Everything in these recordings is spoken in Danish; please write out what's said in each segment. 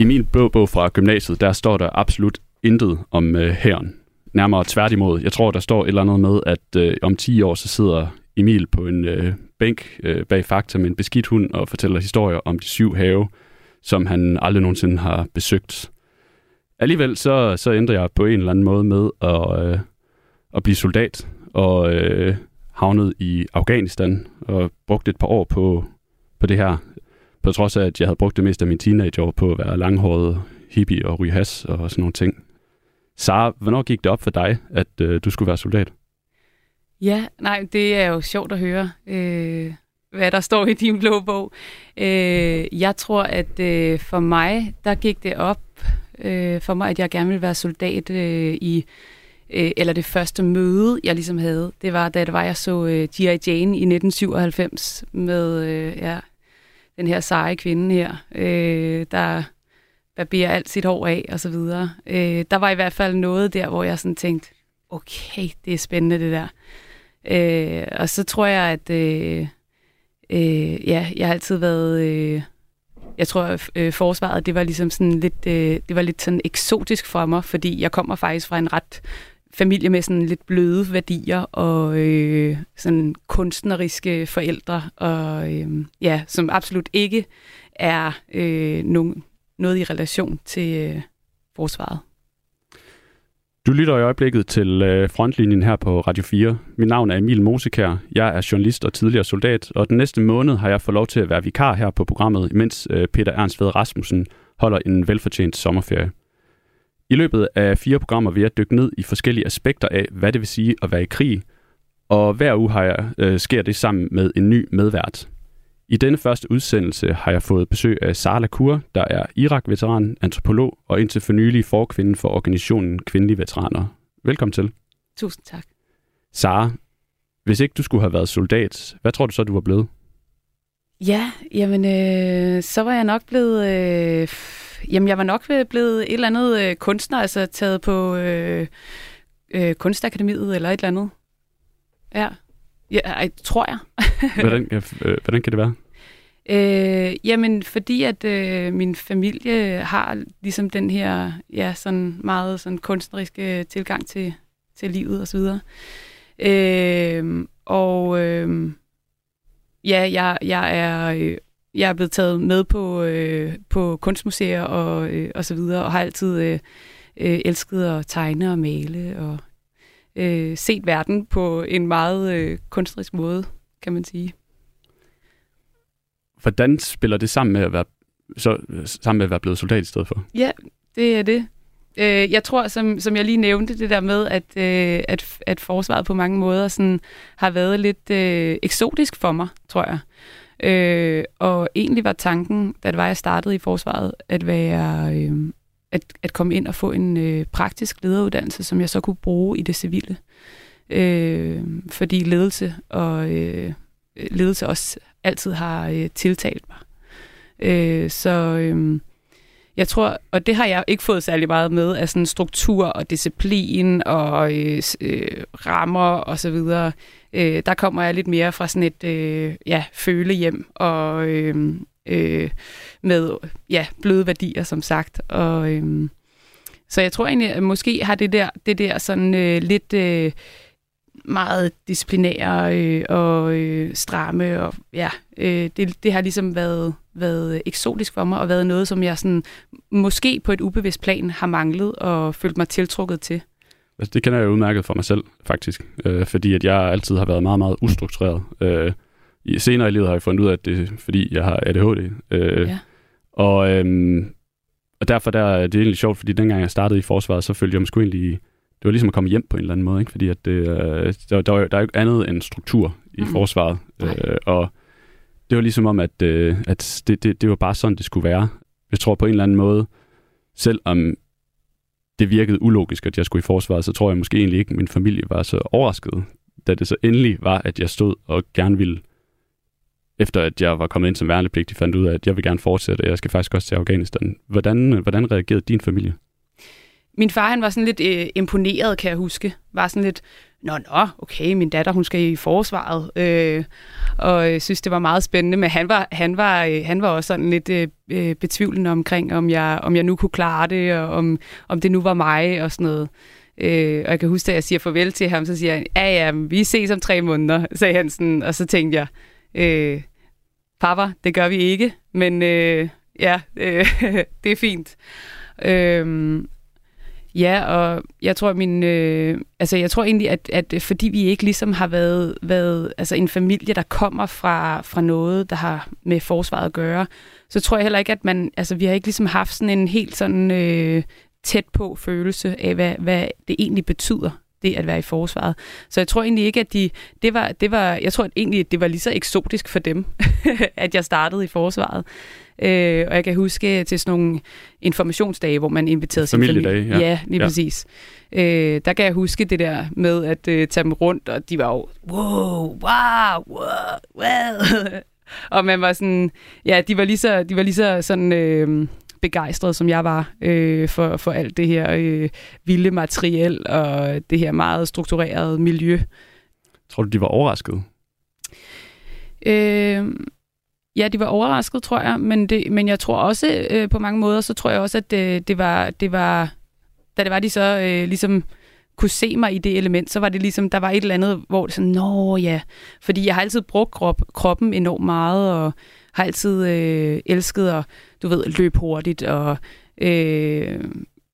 I min blå bog fra gymnasiet, der står der absolut intet om øh, herren. Nærmere tværtimod. Jeg tror, der står et eller andet med, at øh, om 10 år, så sidder Emil på en øh, bænk øh, bag Fakta med en beskidt hund og fortæller historier om de syv have, som han aldrig nogensinde har besøgt. Alligevel så, så ændrer jeg på en eller anden måde med at, øh, at blive soldat og øh, havnet i Afghanistan og brugt et par år på, på det her. På trods af, at jeg havde brugt det meste af min teenageår på at være langhåret hippie og ryge has og sådan nogle ting. Sara, hvornår gik det op for dig, at øh, du skulle være soldat? Ja, nej, det er jo sjovt at høre, øh, hvad der står i din blå bog. Øh, jeg tror, at øh, for mig, der gik det op øh, for mig, at jeg gerne ville være soldat øh, i øh, eller det første møde, jeg ligesom havde, det var, da det var, jeg så øh, G.I. Jane i 1997 med øh, ja, den her seje kvinde her, øh, der barberer alt sit hår af og så videre. Øh, der var i hvert fald noget der, hvor jeg sådan tænkte, okay, det er spændende det der. Øh, og så tror jeg, at øh, øh, ja, jeg har altid været... Øh, jeg tror, at øh, forsvaret, det var ligesom sådan lidt, øh, det var lidt sådan eksotisk for mig, fordi jeg kommer faktisk fra en ret familie med sådan lidt bløde værdier og øh, sådan kunstneriske forældre, og øh, ja, som absolut ikke er øh, nogen, noget i relation til øh, forsvaret. Du lytter i øjeblikket til øh, frontlinjen her på Radio 4. Mit navn er Emil Mosekær. Jeg er journalist og tidligere soldat, og den næste måned har jeg fået lov til at være vikar her på programmet, mens øh, Peter Ernst Ved Rasmussen holder en velfortjent sommerferie. I løbet af fire programmer vil jeg dykke ned i forskellige aspekter af, hvad det vil sige at være i krig, og hver uge har jeg, øh, sker det sammen med en ny medvært. I denne første udsendelse har jeg fået besøg af Sara Lacour, der er Irak-veteran, antropolog og indtil for nylig forkvinde for organisationen Kvindelige Veteraner. Velkommen til. Tusind tak. Sara, hvis ikke du skulle have været soldat, hvad tror du så, du var blevet? Ja, jamen, øh, så var jeg nok blevet... Øh, jamen, jeg var nok blevet et eller andet øh, kunstner, altså taget på øh, øh, Kunstakademiet eller et eller andet. Ja, ja ej, tror jeg. hvordan, øh, hvordan kan det være? Øh, jamen, fordi at øh, min familie har ligesom den her, ja, sådan meget sådan kunstneriske tilgang til, til livet og så videre. Øh, og øh, ja, jeg, jeg er øh, jeg er blevet taget med på øh, på kunstmuseer og øh, og så videre og har altid øh, øh, elsket at tegne og male og øh, set verden på en meget øh, kunstnerisk måde, kan man sige. Hvordan spiller det sammen med at være så sammen med at være blevet soldat i stedet for? Ja, det er det. Øh, jeg tror, som, som jeg lige nævnte, det der med, at, øh, at, at forsvaret på mange måder sådan, har været lidt øh, eksotisk for mig, tror jeg. Øh, og egentlig var tanken, da det var, jeg startede i forsvaret, at være... Øh, at, at komme ind og få en øh, praktisk lederuddannelse, som jeg så kunne bruge i det civile. Øh, fordi ledelse og øh, ledelse også altid har øh, tiltalt mig. Øh, så øh, jeg tror, og det har jeg ikke fået særlig meget med, af sådan struktur og disciplin og øh, øh, rammer og så videre. Øh, der kommer jeg lidt mere fra sådan et øh, ja, følehjem og øh, øh, med ja, bløde værdier, som sagt. Og, øh, så jeg tror egentlig, at måske har det der, det der sådan øh, lidt øh, meget disciplinære øh, og øh, stramme, og ja, øh, det, det har ligesom været, været eksotisk for mig, og været noget, som jeg sådan, måske på et ubevidst plan har manglet og følt mig tiltrukket til. Altså, det kender jeg udmærket for mig selv, faktisk. Øh, fordi at jeg altid har været meget, meget ustruktureret. Øh, i, senere i livet har jeg fundet ud af, at det er fordi, jeg har ADHD. Øh, ja. og, øhm, og derfor der, det er egentlig sjovt, fordi dengang jeg startede i forsvaret, så følte jeg mig sgu egentlig... Det var ligesom at komme hjem på en eller anden måde, ikke? fordi at det, øh, der, der, der er jo ikke andet end struktur i mm. forsvaret. Øh, og det var ligesom om, at, øh, at det, det, det var bare sådan, det skulle være. Jeg tror på en eller anden måde, selvom det virkede ulogisk, at jeg skulle i forsvaret, så tror jeg måske egentlig ikke, at min familie var så overrasket, da det så endelig var, at jeg stod og gerne ville efter at jeg var kommet ind som værnepligtig, fandt ud af, at jeg vil gerne fortsætte, og jeg skal faktisk også til Afghanistan. Hvordan, hvordan reagerede din familie? Min far, han var sådan lidt øh, imponeret, kan jeg huske. Var sådan lidt, nå, nå, okay, min datter, hun skal i forsvaret, øh, og øh, synes, det var meget spændende, men han var, han var, øh, han var også sådan lidt øh, øh, betvivlende omkring, om jeg, om jeg nu kunne klare det, og om, om det nu var mig, og sådan noget. Øh, og jeg kan huske, at jeg siger farvel til ham, så siger han, ja, ja, vi ses om tre måneder, sagde han sådan, og så tænkte jeg, øh, papa, det gør vi ikke, men øh, ja, øh, det er fint. Øh, Ja, og jeg tror min, øh, altså jeg tror egentlig, at, at øh, fordi vi ikke ligesom har været, været altså en familie, der kommer fra, fra noget, der har med forsvaret at gøre, så tror jeg heller ikke, at man, altså vi har ikke ligesom haft sådan en helt sådan øh, tæt på følelse af, hvad, hvad det egentlig betyder det at være i forsvaret. Så jeg tror egentlig ikke, at de, det var, det var, jeg tror at egentlig, at det var lige så eksotisk for dem, at jeg startede i forsvaret. Øh, og jeg kan huske til sådan nogle informationsdage, hvor man inviterede sin familie. Ja, ja lige ja. præcis. Øh, der kan jeg huske det der med at øh, tage dem rundt, og de var jo, wow, wow, wow, wow. og man var sådan, ja, de var lige så, de var lige så sådan... Øh, begejstret, som jeg var øh, for, for alt det her øh, vilde materiel og det her meget strukturerede miljø. Tror du, de var overrasket? Øh, ja, de var overrasket, tror jeg, men, det, men jeg tror også øh, på mange måder, så tror jeg også, at det, det, var, det var, da det var, de så øh, ligesom kunne se mig i det element, så var det ligesom, der var et eller andet, hvor det sådan, nå ja, fordi jeg har altid brugt krop, kroppen enormt meget, og har altid øh, elsket at, du ved, løb hurtigt, og øh,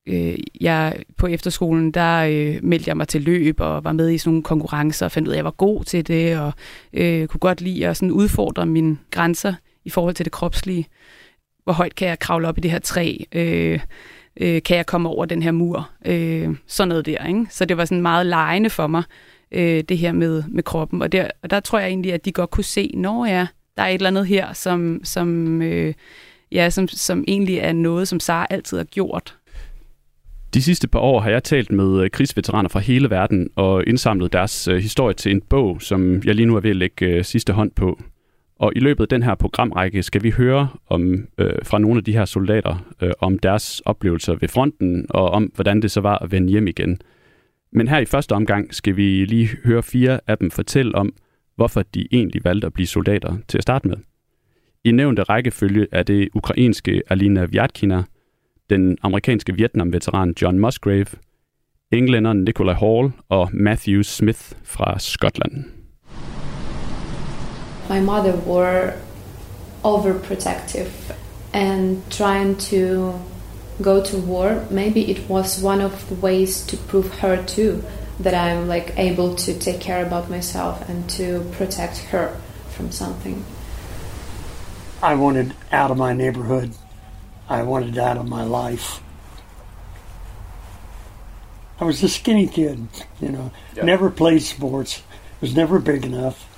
øh, jeg på efterskolen, der øh, meldte jeg mig til løb, og var med i sådan nogle konkurrencer, og fandt ud af, at jeg var god til det, og øh, kunne godt lide at sådan udfordre mine grænser i forhold til det kropslige. Hvor højt kan jeg kravle op i det her træ? Øh, øh, kan jeg komme over den her mur? Øh, sådan noget der, ikke? Så det var sådan meget lejende for mig, øh, det her med, med kroppen. Og der, og der tror jeg egentlig, at de godt kunne se, når ja, der er et eller andet her, som, som, øh, ja, som, som egentlig er noget, som Sara altid har gjort. De sidste par år har jeg talt med øh, krigsveteraner fra hele verden og indsamlet deres øh, historie til en bog, som jeg lige nu er ved at lægge øh, sidste hånd på. Og i løbet af den her programrække skal vi høre om øh, fra nogle af de her soldater øh, om deres oplevelser ved fronten og om hvordan det så var at vende hjem igen. Men her i første omgang skal vi lige høre fire af dem fortælle om, hvorfor de egentlig valgte at blive soldater til at starte med. I nævnte rækkefølge er det ukrainske Alina Vyatkina, den amerikanske Vietnam-veteran John Musgrave, englænderen Nicola Hall og Matthew Smith fra Skotland. My mother were overprotective and trying to go to war. Maybe it was one of the ways to prove her too that I'm like able to take care about myself and to protect her from something. I wanted out of my neighborhood. I wanted out of my life. I was a skinny kid, you know, yep. never played sports, was never big enough,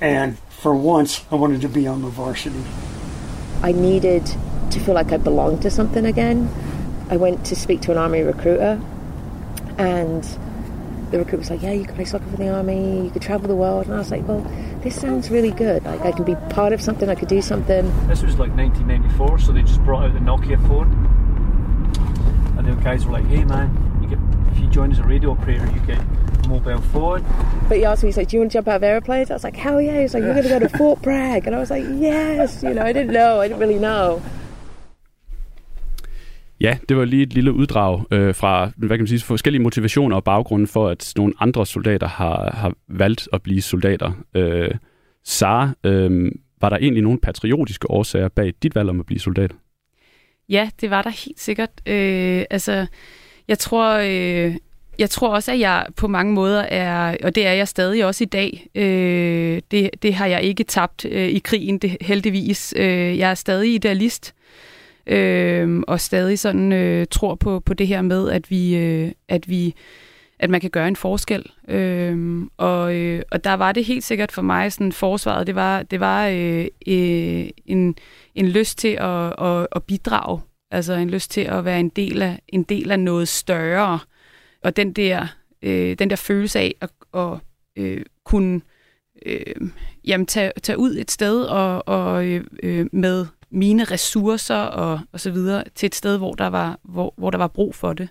and for once I wanted to be on the varsity. I needed to feel like I belonged to something again. I went to speak to an army recruiter, and the recruiter was like, "Yeah, you can play soccer for the army, you could travel the world," and I was like, "Well, this sounds really good. Like I can be part of something, I could do something." This was like 1994, so they just brought out the Nokia phone, and the guys were like, "Hey, man, you get if you join as a radio operator, you get." a Mobile phone. But he asked me, he's like, Do you want to jump out of airplanes? I was like, Hell yeah. He's like, You're going to go to Fort Bragg. And I was like, Yes. You know, I didn't know. I didn't really know. Ja, det var lige et lille uddrag øh, fra hvad kan man sige, forskellige motivationer og baggrunde for, at nogle andre soldater har, har valgt at blive soldater. Øh, Sara, øh, var der egentlig nogle patriotiske årsager bag dit valg om at blive soldat? Ja, det var der helt sikkert. Øh, altså, jeg tror, øh, jeg tror også, at jeg på mange måder er, og det er jeg stadig også i dag, øh, det, det har jeg ikke tabt øh, i krigen, det, heldigvis. Øh, jeg er stadig idealist øh, Øhm, og stadig sådan øh, tror på, på det her med, at vi, øh, at vi at man kan gøre en forskel. Øhm, og, øh, og der var det helt sikkert for mig, sådan forsvaret, det var, det var øh, øh, en, en lyst til at, at, at bidrage, altså en lyst til at være en del af, en del af noget større. Og den der, øh, den der følelse af at, at øh, kunne øh, jamen, tage, tage ud et sted og, og øh, øh med mine ressourcer og, og så videre til et sted, hvor der var, hvor, hvor der var brug for det.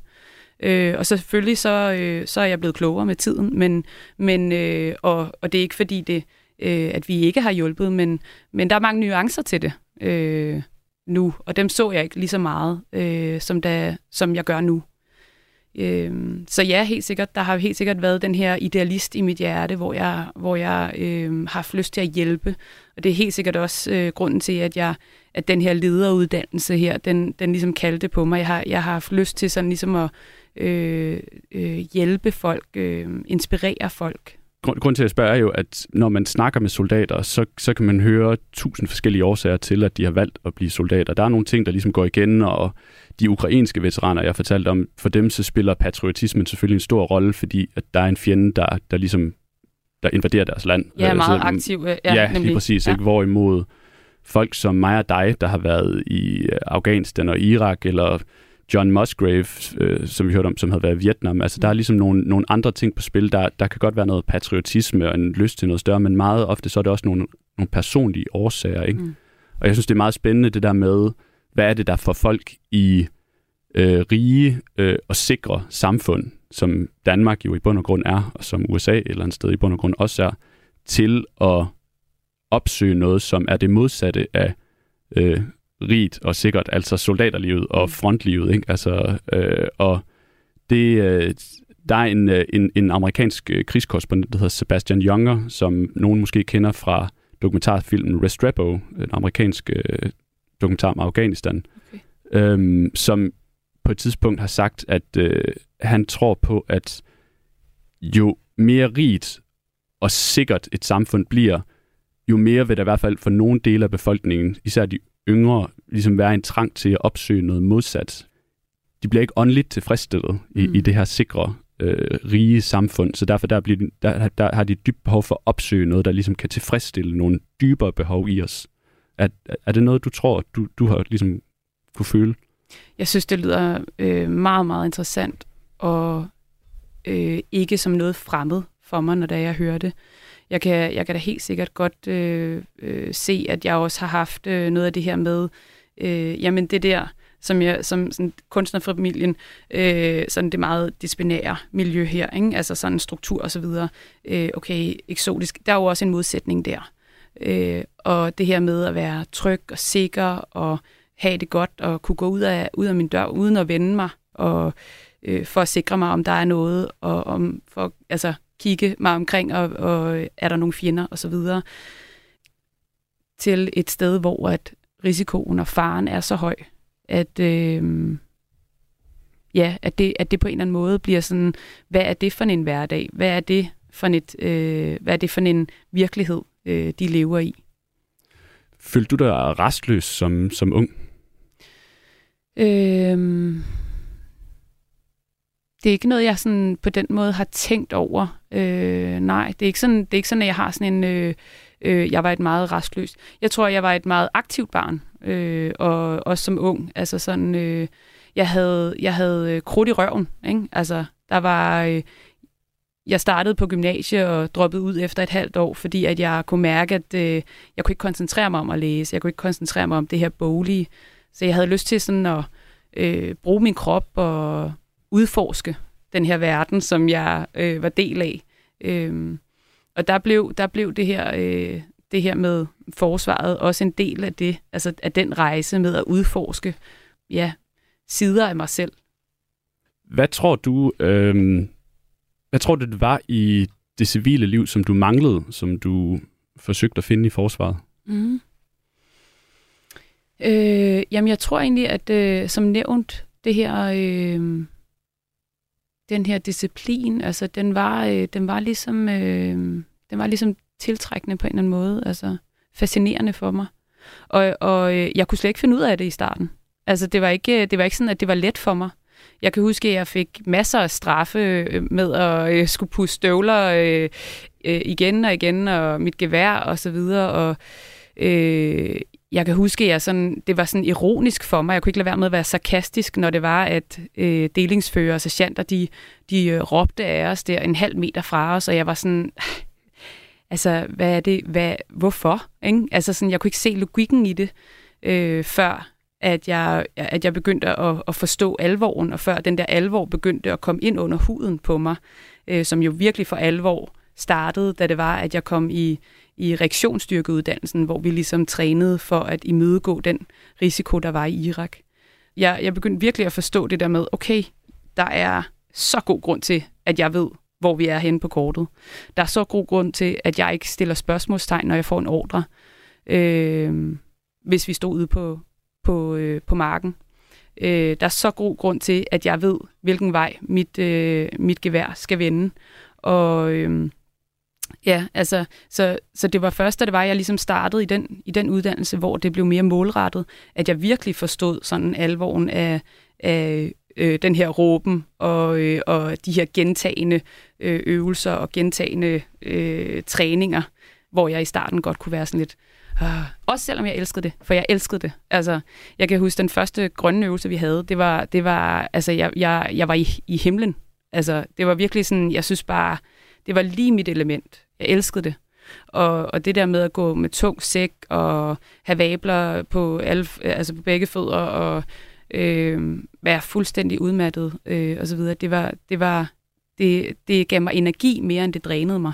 Øh, og selvfølgelig så, øh, så er jeg blevet klogere med tiden, men, men, øh, og, og det er ikke fordi, det, øh, at vi ikke har hjulpet, men, men der er mange nuancer til det øh, nu, og dem så jeg ikke lige så meget, øh, som, da, som jeg gør nu. Øh, så ja, helt sikkert, der har helt sikkert været den her idealist i mit hjerte, hvor jeg, hvor jeg øh, har haft lyst til at hjælpe. Og det er helt sikkert også øh, grunden til, at jeg at den her lederuddannelse her, den, den ligesom kaldte på mig. Jeg har, jeg har haft lyst til sådan ligesom at øh, øh, hjælpe folk, øh, inspirere folk. Grund, grund til at spørge er jo, at når man snakker med soldater, så, så kan man høre tusind forskellige årsager til, at de har valgt at blive soldater. Der er nogle ting, der ligesom går igen, og de ukrainske veteraner, jeg fortalte om, for dem så spiller patriotismen selvfølgelig en stor rolle, fordi at der er en fjende, der, der ligesom der invaderer deres land. Ja, meget så, aktiv. Ja, ja nemlig. lige præcis. Ja. Ikke? Hvorimod folk som mig og dig, der har været i øh, Afghanistan og Irak, eller John Musgrave, øh, som vi hørte om, som havde været i Vietnam. Altså, der er ligesom nogle, nogle andre ting på spil. Der, der kan godt være noget patriotisme og en lyst til noget større, men meget ofte så er det også nogle, nogle personlige årsager. Ikke? Mm. Og jeg synes, det er meget spændende det der med, hvad er det, der får folk i øh, rige øh, og sikre samfund, som Danmark jo i bund og grund er, og som USA et eller andet sted i bund og grund også er, til at opsøge noget, som er det modsatte af øh, rigt og sikkert, altså soldaterlivet og mm. frontlivet. Ikke? Altså, øh, og det, øh, der er en, øh, en, en amerikansk øh, krigskorrespondent, der hedder Sebastian Younger, som nogen måske kender fra dokumentarfilmen Restrepo, en amerikansk øh, dokumentar om Afghanistan, okay. øhm, som på et tidspunkt har sagt, at øh, han tror på, at jo mere rigt og sikkert et samfund bliver, jo mere vil der i hvert fald for nogle dele af befolkningen, især de yngre, ligesom være en trang til at opsøge noget modsat. De bliver ikke åndeligt tilfredsstillet i, mm. i det her sikre, øh, rige samfund, så derfor der, bliver, der, der har de dybt behov for at opsøge noget, der ligesom kan tilfredsstille nogle dybere behov i os. Er, er det noget, du tror, du, du har ligesom kunne føle? Jeg synes, det lyder øh, meget, meget interessant, og øh, ikke som noget fremmed for mig, når da jeg hører det jeg kan, jeg kan da helt sikkert godt øh, øh, se, at jeg også har haft øh, noget af det her med, øh, jamen det der, som jeg som sådan kunstnerfamilien, øh, sådan det meget disciplinære miljø her, ikke? altså sådan en struktur og så videre. Øh, okay, eksotisk. Der er jo også en modsætning der. Øh, og det her med at være tryg og sikker og have det godt og kunne gå ud af, ud af min dør uden at vende mig og øh, for at sikre mig, om der er noget, og om for, altså, kigge mig omkring, og, og er der nogle fjender osv., til et sted, hvor at risikoen og faren er så høj, at, øh, ja, at, det, at det på en eller anden måde bliver sådan, hvad er det for en hverdag? Hvad er det for, et, øh, hvad er det for en virkelighed, øh, de lever i? Følte du dig restløs som, som ung? Øh, det er ikke noget, jeg sådan på den måde har tænkt over. Øh, nej, det er, ikke sådan, det er ikke sådan, at jeg har sådan en... Øh, øh, jeg var et meget rastløst. Jeg tror, jeg var et meget aktivt barn, øh, og også som ung. Altså sådan, øh, jeg havde, jeg havde øh, krudt i røven. Ikke? Altså, der var... Øh, jeg startede på gymnasiet og droppede ud efter et halvt år, fordi at jeg kunne mærke, at øh, jeg kunne ikke koncentrere mig om at læse. Jeg kunne ikke koncentrere mig om det her boglige. Så jeg havde lyst til sådan at øh, bruge min krop og udforske den her verden, som jeg øh, var del af. Øhm, og der blev, der blev det her, øh, det her med forsvaret også en del af det, altså af den rejse med at udforske ja, sider af mig selv. Hvad tror du, øh, hvad tror du, det var i det civile liv, som du manglede, som du forsøgte at finde i forsvaret? Mm. Øh, jamen, jeg tror egentlig, at øh, som nævnt, det her øh, den her disciplin, altså den var, øh, den var ligesom, øh, den var ligesom tiltrækkende på en eller anden måde, altså fascinerende for mig. Og, og øh, jeg kunne slet ikke finde ud af det i starten. Altså det var ikke, øh, det var ikke sådan, at det var let for mig. Jeg kan huske, at jeg fik masser af straffe øh, med at øh, skulle puste støvler øh, øh, igen og igen, og mit gevær og så videre, og øh, jeg kan huske, at jeg sådan, det var sådan ironisk for mig. Jeg kunne ikke lade være med at være sarkastisk, når det var, at øh, delingsfører og sergeanter, de, de øh, råbte af os der en halv meter fra os, og jeg var sådan, altså, hvad er det, hvad, hvorfor? Ikke? Altså sådan, jeg kunne ikke se logikken i det, øh, før at jeg, at jeg begyndte at, at forstå alvoren, og før den der alvor begyndte at komme ind under huden på mig, øh, som jo virkelig for alvor startede, da det var, at jeg kom i, i reaktionsstyrkeuddannelsen, hvor vi ligesom trænede for at imødegå den risiko, der var i Irak. Jeg, jeg begyndte virkelig at forstå det der med, okay, der er så god grund til, at jeg ved, hvor vi er henne på kortet. Der er så god grund til, at jeg ikke stiller spørgsmålstegn, når jeg får en ordre, øh, hvis vi stod ude på, på, øh, på marken. Øh, der er så god grund til, at jeg ved, hvilken vej mit, øh, mit gevær skal vende. Og øh, ja, altså, så, så det var først, da det var, jeg ligesom startede i den, i den uddannelse, hvor det blev mere målrettet, at jeg virkelig forstod sådan alvoren af, af øh, den her råben og, øh, og de her gentagende øh, øvelser og gentagende øh, træninger, hvor jeg i starten godt kunne være sådan lidt, Øh, også selvom jeg elskede det, for jeg elskede det. Altså, jeg kan huske den første grønne øvelse, vi havde, det var, det var altså, jeg, jeg, jeg var i, i himlen. Altså, det var virkelig sådan, jeg synes bare, det var lige mit element. Jeg elskede det. Og, og det der med at gå med tung sæk og have vabler på, alle, altså på begge fødder og øh, være fuldstændig udmattet øh, og så videre, det var, det var, det, det gav mig energi mere, end det drænede mig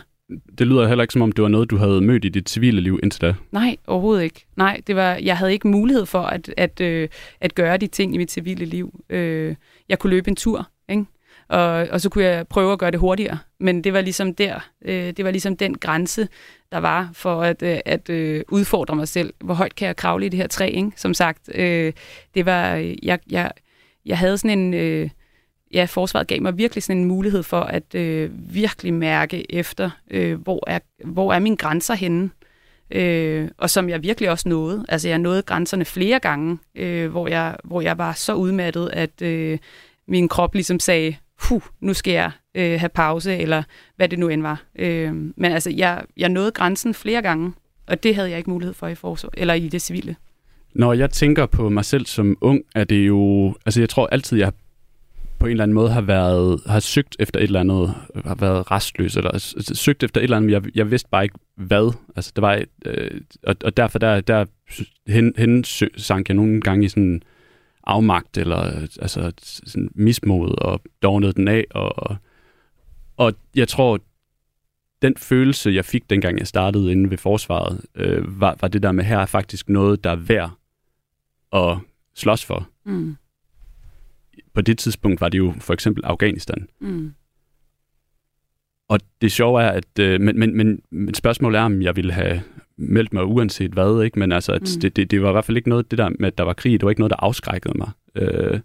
det lyder heller ikke som om, det var noget, du havde mødt i dit civile liv indtil da. Nej, overhovedet ikke. Nej, det var, jeg havde ikke mulighed for at, at, øh, at gøre de ting i mit civile liv. Øh, jeg kunne løbe en tur, ikke? Og, og så kunne jeg prøve at gøre det hurtigere. Men det var ligesom der, øh, det var ligesom den grænse, der var for at, øh, at øh, udfordre mig selv. Hvor højt kan jeg kravle i det her træ, ikke? Som sagt, øh, det var, øh, jeg, jeg, jeg havde sådan en... Øh, ja, forsvaret gav mig virkelig sådan en mulighed for at øh, virkelig mærke efter, øh, hvor, er, hvor er mine grænser henne. Øh, og som jeg virkelig også nåede. Altså jeg nåede grænserne flere gange, øh, hvor, jeg, hvor jeg var så udmattet, at øh, min krop ligesom sagde, Huh, nu skal jeg øh, have pause, eller hvad det nu end var. Øh, men altså, jeg, jeg nåede grænsen flere gange, og det havde jeg ikke mulighed for i forsvar, eller i det civile. Når jeg tænker på mig selv som ung, er det jo... Altså, jeg tror altid, jeg på en eller anden måde har været har søgt efter et eller andet, har været restløs, eller altså, søgt efter et eller andet, men jeg, jeg vidste bare ikke hvad. Altså, det var, øh, og, og derfor der, der hen, hen sank jeg nogle gange i sådan afmagt, eller altså sådan mismod, og dognede den af, og, og jeg tror, den følelse, jeg fik dengang jeg startede inde ved forsvaret, øh, var, var det der med, her er faktisk noget, der er værd at slås for. Mm på det tidspunkt var det jo for eksempel Afghanistan. Mm. Og det sjove er, at øh, men, men, men, men spørgsmålet er, om jeg ville have meldt mig uanset hvad, ikke? men altså, at mm. det, det, det var i hvert fald ikke noget, det der med, at der var krig, det var ikke noget, der afskrækkede mig. Øh,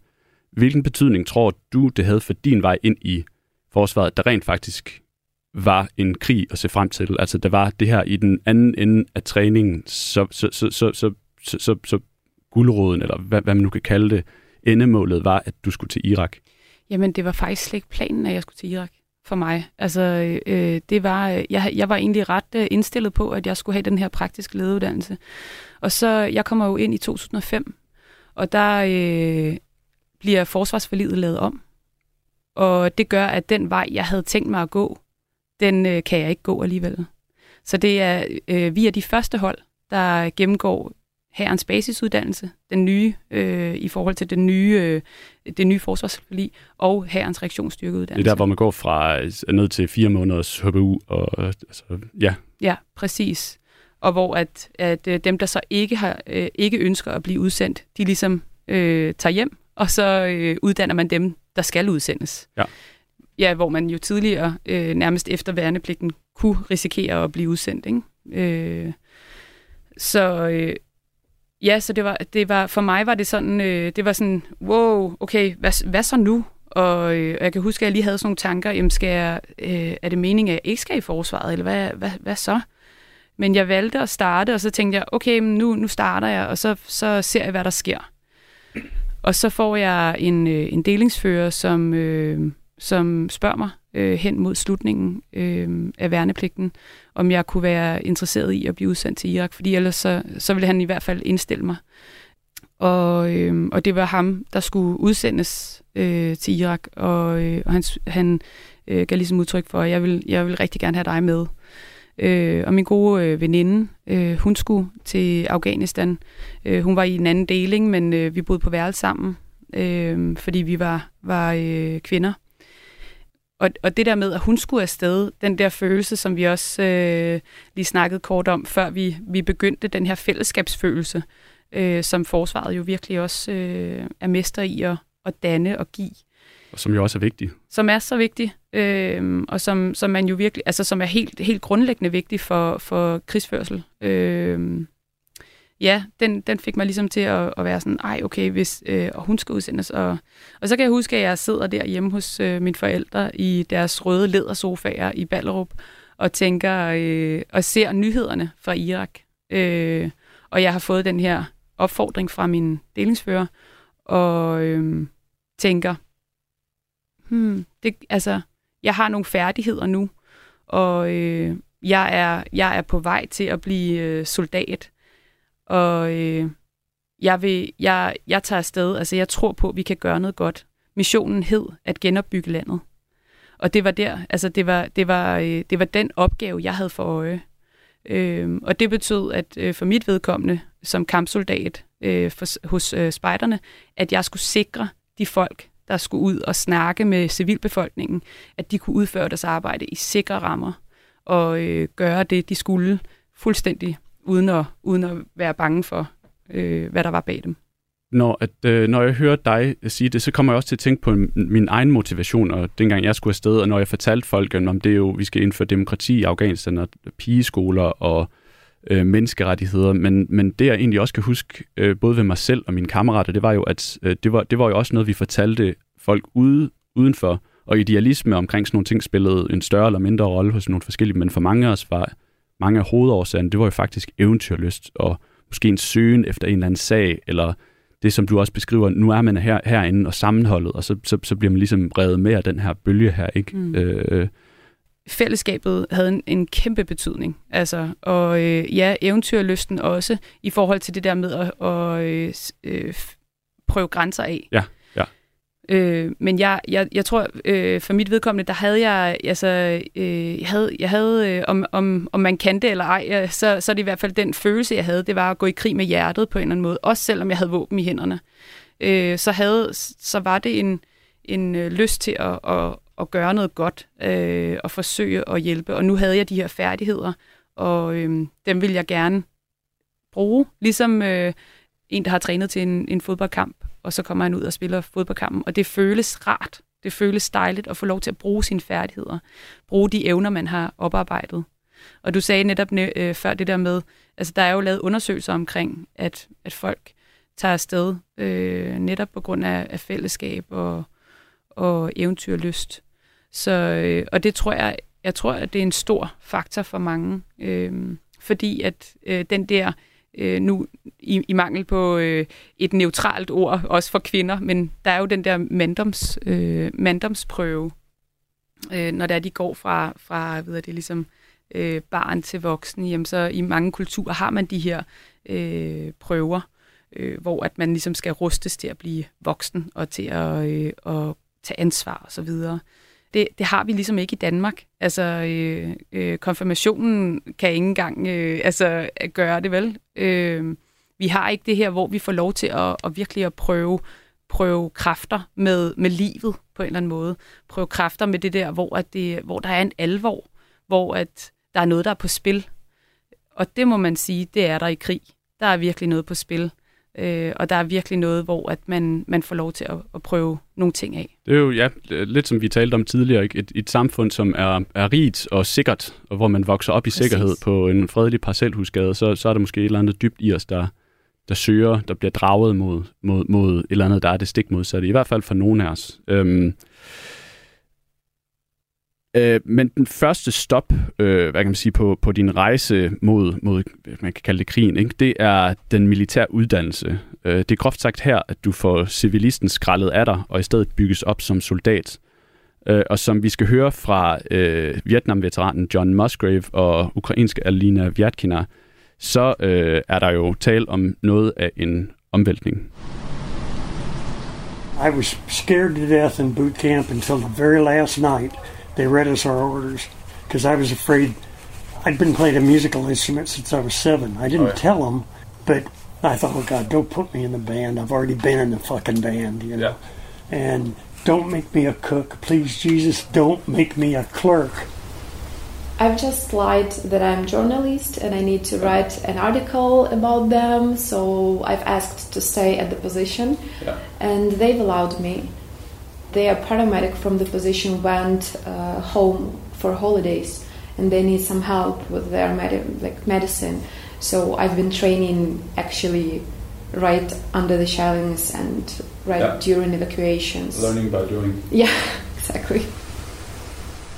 hvilken betydning tror du, det havde for din vej ind i forsvaret, der rent faktisk var en krig at se frem til? Altså, der var det her i den anden ende af træningen, så, så, så, så, så, så, så, så guldråden, eller hvad, hvad man nu kan kalde det, endemålet var, at du skulle til Irak? Jamen, det var faktisk slet ikke planen, at jeg skulle til Irak for mig. Altså, øh, det var, øh, jeg, jeg var egentlig ret øh, indstillet på, at jeg skulle have den her praktiske ledeuddannelse. Og så, jeg kommer jo ind i 2005, og der øh, bliver forsvarsforliget lavet om. Og det gør, at den vej, jeg havde tænkt mig at gå, den øh, kan jeg ikke gå alligevel. Så det er, øh, vi er de første hold, der gennemgår herrens basisuddannelse, den nye, øh, i forhold til den nye, øh, det nye forsvarsforlig, og herrens reaktionsstyrkeuddannelse. Det er der, hvor man går fra øh, ned til fire måneders HBU, og øh, altså, ja. Ja, præcis. Og hvor at, at øh, dem, der så ikke, har, øh, ikke ønsker at blive udsendt, de ligesom øh, tager hjem, og så øh, uddanner man dem, der skal udsendes. Ja. Ja, hvor man jo tidligere, øh, nærmest efter værnepligten, kunne risikere at blive udsendt. Ikke? Øh, så, øh, Ja, så det var, det var, for mig var det sådan, øh, det var sådan, wow, okay, hvad, hvad så nu? Og øh, jeg kan huske, at jeg lige havde sådan nogle tanker, jamen skal jeg, øh, er det meningen, at jeg ikke skal i forsvaret, eller hvad, hvad, hvad så? Men jeg valgte at starte, og så tænkte jeg, okay, nu, nu starter jeg, og så, så ser jeg, hvad der sker. Og så får jeg en, øh, en delingsfører, som, øh, som spørger mig øh, hen mod slutningen øh, af værnepligten, om jeg kunne være interesseret i at blive udsendt til Irak, fordi ellers så, så ville han i hvert fald indstille mig. Og, øh, og det var ham, der skulle udsendes øh, til Irak, og, øh, og han, han øh, gav ligesom udtryk for, at jeg vil, jeg vil rigtig gerne have dig med. Øh, og min gode øh, veninde, øh, hun skulle til Afghanistan. Øh, hun var i en anden deling, men øh, vi boede på værelse sammen, øh, fordi vi var, var øh, kvinder. Og, og det der med, at hun skulle afsted, den der følelse, som vi også øh, lige snakkede kort om, før vi, vi begyndte den her fællesskabsfølelse, øh, som forsvaret jo virkelig også øh, er mester i at, at danne og give. Og som jo også er vigtig. Som er så vigtig, øh, og som, som man jo virkelig, altså som er helt, helt grundlæggende vigtig for, for krigsførsel. Øh, ja, den, den fik mig ligesom til at, at være sådan, ej okay, hvis, øh, og hun skal udsendes. Og, og så kan jeg huske, at jeg sidder der hjemme hos øh, mine forældre i deres røde ledersofaer i Ballerup, og tænker øh, og ser nyhederne fra Irak. Øh, og jeg har fået den her opfordring fra min delingsfører, og øh, tænker, hmm, det, altså, jeg har nogle færdigheder nu, og øh, jeg, er, jeg er på vej til at blive øh, soldat. Og øh, jeg, vil, jeg, jeg tager afsted, altså jeg tror på, at vi kan gøre noget godt. Missionen hed at genopbygge landet. Og det var der, altså det var, det var, øh, det var den opgave, jeg havde for øje. Øh, og det betød, at øh, for mit vedkommende, som kampsoldat øh, for, hos øh, spejderne, at jeg skulle sikre de folk, der skulle ud og snakke med civilbefolkningen, at de kunne udføre deres arbejde i sikre rammer og øh, gøre det, de skulle fuldstændig uden at, uden at være bange for, øh, hvad der var bag dem. Når, at, øh, når jeg hører dig sige det, så kommer jeg også til at tænke på min egen motivation, og dengang jeg skulle afsted, og når jeg fortalte folk, om det er jo, vi skal indføre demokrati i Afghanistan, og pigeskoler og øh, menneskerettigheder, men, men det jeg egentlig også kan huske, øh, både ved mig selv og mine kammerater, det var jo, at øh, det, var, det var jo også noget, vi fortalte folk ude, udenfor, og idealisme omkring sådan nogle ting spillede en større eller mindre rolle hos nogle forskellige, men for mange af os var mange af hovedårsagerne, det var jo faktisk eventyrlyst, og måske en søgen efter en eller anden sag, eller det, som du også beskriver, nu er man her, herinde og sammenholdet, og så, så, så bliver man ligesom reddet med af den her bølge her, ikke? Mm. Øh, fællesskabet havde en, en kæmpe betydning. Altså, og øh, ja, eventyrlysten også, i forhold til det der med at, at øh, øh prøve grænser af. Ja. Øh, men jeg, jeg, jeg tror, øh, for mit vedkommende, der havde jeg, altså, øh, jeg havde, jeg havde øh, om, om, om man kan det eller ej, øh, så, så er det i hvert fald den følelse, jeg havde, det var at gå i krig med hjertet på en eller anden måde, også selvom jeg havde våben i hænderne. Øh, så, havde, så var det en, en øh, lyst til at, at, at gøre noget godt øh, og forsøge at hjælpe. Og nu havde jeg de her færdigheder, og øh, dem vil jeg gerne bruge, ligesom øh, en, der har trænet til en, en fodboldkamp og så kommer han ud og spiller fodboldkampen. Og det føles rart. Det føles dejligt at få lov til at bruge sine færdigheder. Bruge de evner, man har oparbejdet. Og du sagde netop øh, før det der med, altså der er jo lavet undersøgelser omkring, at, at folk tager afsted øh, netop på grund af, af fællesskab og, og eventyrlyst. Så, øh, og det tror jeg, jeg tror, at det er en stor faktor for mange, øh, fordi at øh, den der øh, nu i, i mangel på øh, et neutralt ord, også for kvinder, men der er jo den der manddoms, øh, manddomsprøve, øh, når der de går fra, fra ved det, ligesom, øh, barn til voksen, jamen så i mange kulturer har man de her øh, prøver, øh, hvor at man ligesom skal rustes til at blive voksen og til at, øh, at tage ansvar og så videre det, det har vi ligesom ikke i Danmark. Altså, øh, øh, konfirmationen kan ikke engang øh, altså, gøre det, vel? Øh, vi har ikke det her, hvor vi får lov til at, at virkelig at prøve, prøve kræfter med, med livet på en eller anden måde. Prøve kræfter med det der, hvor, at det, hvor der er en alvor, hvor at der er noget, der er på spil. Og det må man sige, det er der i krig. Der er virkelig noget på spil. Øh, og der er virkelig noget, hvor at man, man får lov til at, at prøve nogle ting af. Det er jo ja, lidt som vi talte om tidligere, ikke? Et, et samfund, som er, er rigt og sikkert, og hvor man vokser op i Præcis. sikkerhed på en fredelig parcelhusgade, så, så er der måske et eller andet dybt i os, der, der søger, der bliver draget mod, mod, mod et eller andet, der er det stik modsatte. I hvert fald for nogle af os. Øhm, Øh, men den første stop, øh, hvad kan man sige, på, på din rejse mod, mod, man kan kalde det krigen, ikke? det er den militære uddannelse. Øh, det er groft sagt her, at du får civilisten skrællet af dig, og i stedet bygges op som soldat. Øh, og som vi skal høre fra øh, Vietnam-veteranen John Musgrave og ukrainske Alina Vyatkina, så øh, er der jo tale om noget af en omvæltning. I was scared to death in boot camp until the very last night they read us our orders because I was afraid I'd been playing a musical instrument since I was seven. I didn't Oh, yeah. tell them, but I thought, oh God, don't put me in the band. I've already been in the fucking band, you know. And don't make me a cook, please, Jesus. Don't make me a clerk. I've just lied that I'm journalist and I need to write an article about them. So I've asked to stay at the position, Yeah. and they've allowed me. Their paramedic from the position went uh, home for holidays, and they need some help with their med- like medicine. So I've been training actually right under the shellings and right Yeah. during evacuations. Learning by doing. Yeah, exactly.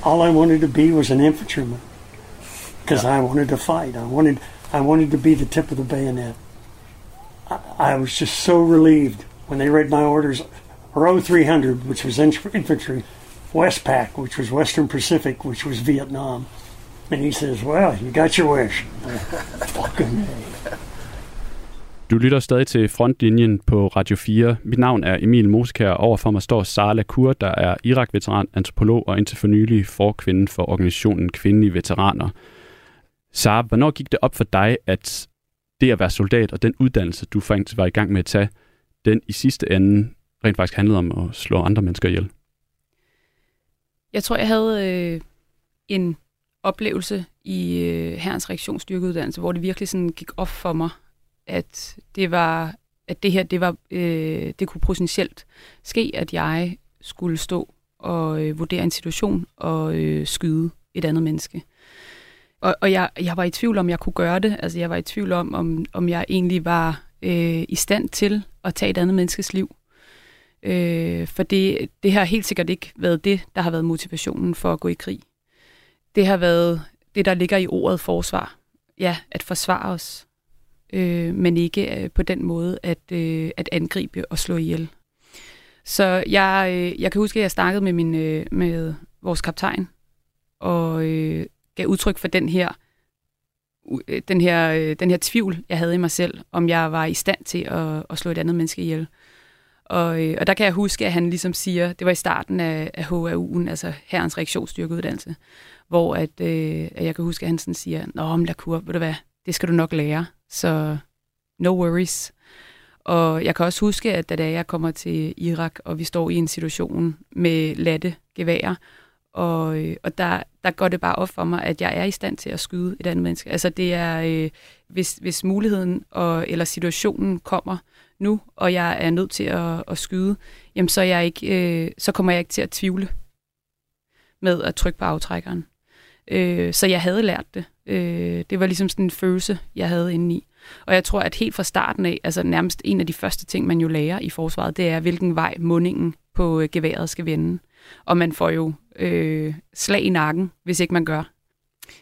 All I wanted to be was an infantryman because I wanted to fight. I wanted, I wanted to be the tip of the bayonet. I, I was just so relieved when they read my orders. Row 300, which was infantry, Westpac, which was Western Pacific, which was Vietnam. And he says, Well, you got your wish. Fucking Du lytter stadig til Frontlinjen på Radio 4. Mit navn er Emil Moskær. Overfor mig står Sara Lacour, der er Irak-veteran, antropolog og indtil for nylig forkvinde for organisationen Kvindelige Veteraner. Sara, hvornår gik det op for dig, at det at være soldat og den uddannelse, du faktisk var i gang med at tage, den i sidste ende rent faktisk handlede om at slå andre mennesker ihjel? Jeg tror, jeg havde øh, en oplevelse i øh, herrens reaktionsstyrkeuddannelse, hvor det virkelig sådan gik op for mig, at det var at det her det var øh, det kunne potentielt ske, at jeg skulle stå og øh, vurdere en situation og øh, skyde et andet menneske. Og, og jeg, jeg var i tvivl om, jeg kunne gøre det. Altså, jeg var i tvivl om, om, om jeg egentlig var øh, i stand til at tage et andet menneskes liv. Øh, for det, det har helt sikkert ikke været det, der har været motivationen for at gå i krig. Det har været det, der ligger i ordet forsvar. Ja, at forsvare os. Øh, men ikke øh, på den måde at, øh, at angribe og slå ihjel. Så jeg, øh, jeg kan huske, at jeg snakkede med, min, øh, med vores kaptajn, og øh, gav udtryk for den her, øh, den, her, øh, den her tvivl, jeg havde i mig selv, om jeg var i stand til at, at slå et andet menneske ihjel. Og, øh, og der kan jeg huske, at han ligesom siger, det var i starten af, af HAU'en, altså Herrens Reaktionsstyrkeuddannelse, hvor at, øh, at jeg kan huske, at han sådan siger, Nå, men kur, ved du hvad, det skal du nok lære, så no worries. Og jeg kan også huske, at da jeg kommer til Irak, og vi står i en situation med latte geværer, og, øh, og der, der går det bare op for mig, at jeg er i stand til at skyde et andet menneske. Altså det er, øh, hvis, hvis muligheden og, eller situationen kommer nu, og jeg er nødt til at, at skyde, jamen så, er jeg ikke, øh, så kommer jeg ikke til at tvivle med at trykke på aftrækkeren. Øh, så jeg havde lært det. Øh, det var ligesom sådan en følelse, jeg havde indeni. i. Og jeg tror, at helt fra starten af, altså nærmest en af de første ting, man jo lærer i forsvaret, det er, hvilken vej mundingen på øh, geværet skal vende. Og man får jo øh, slag i nakken, hvis ikke man gør.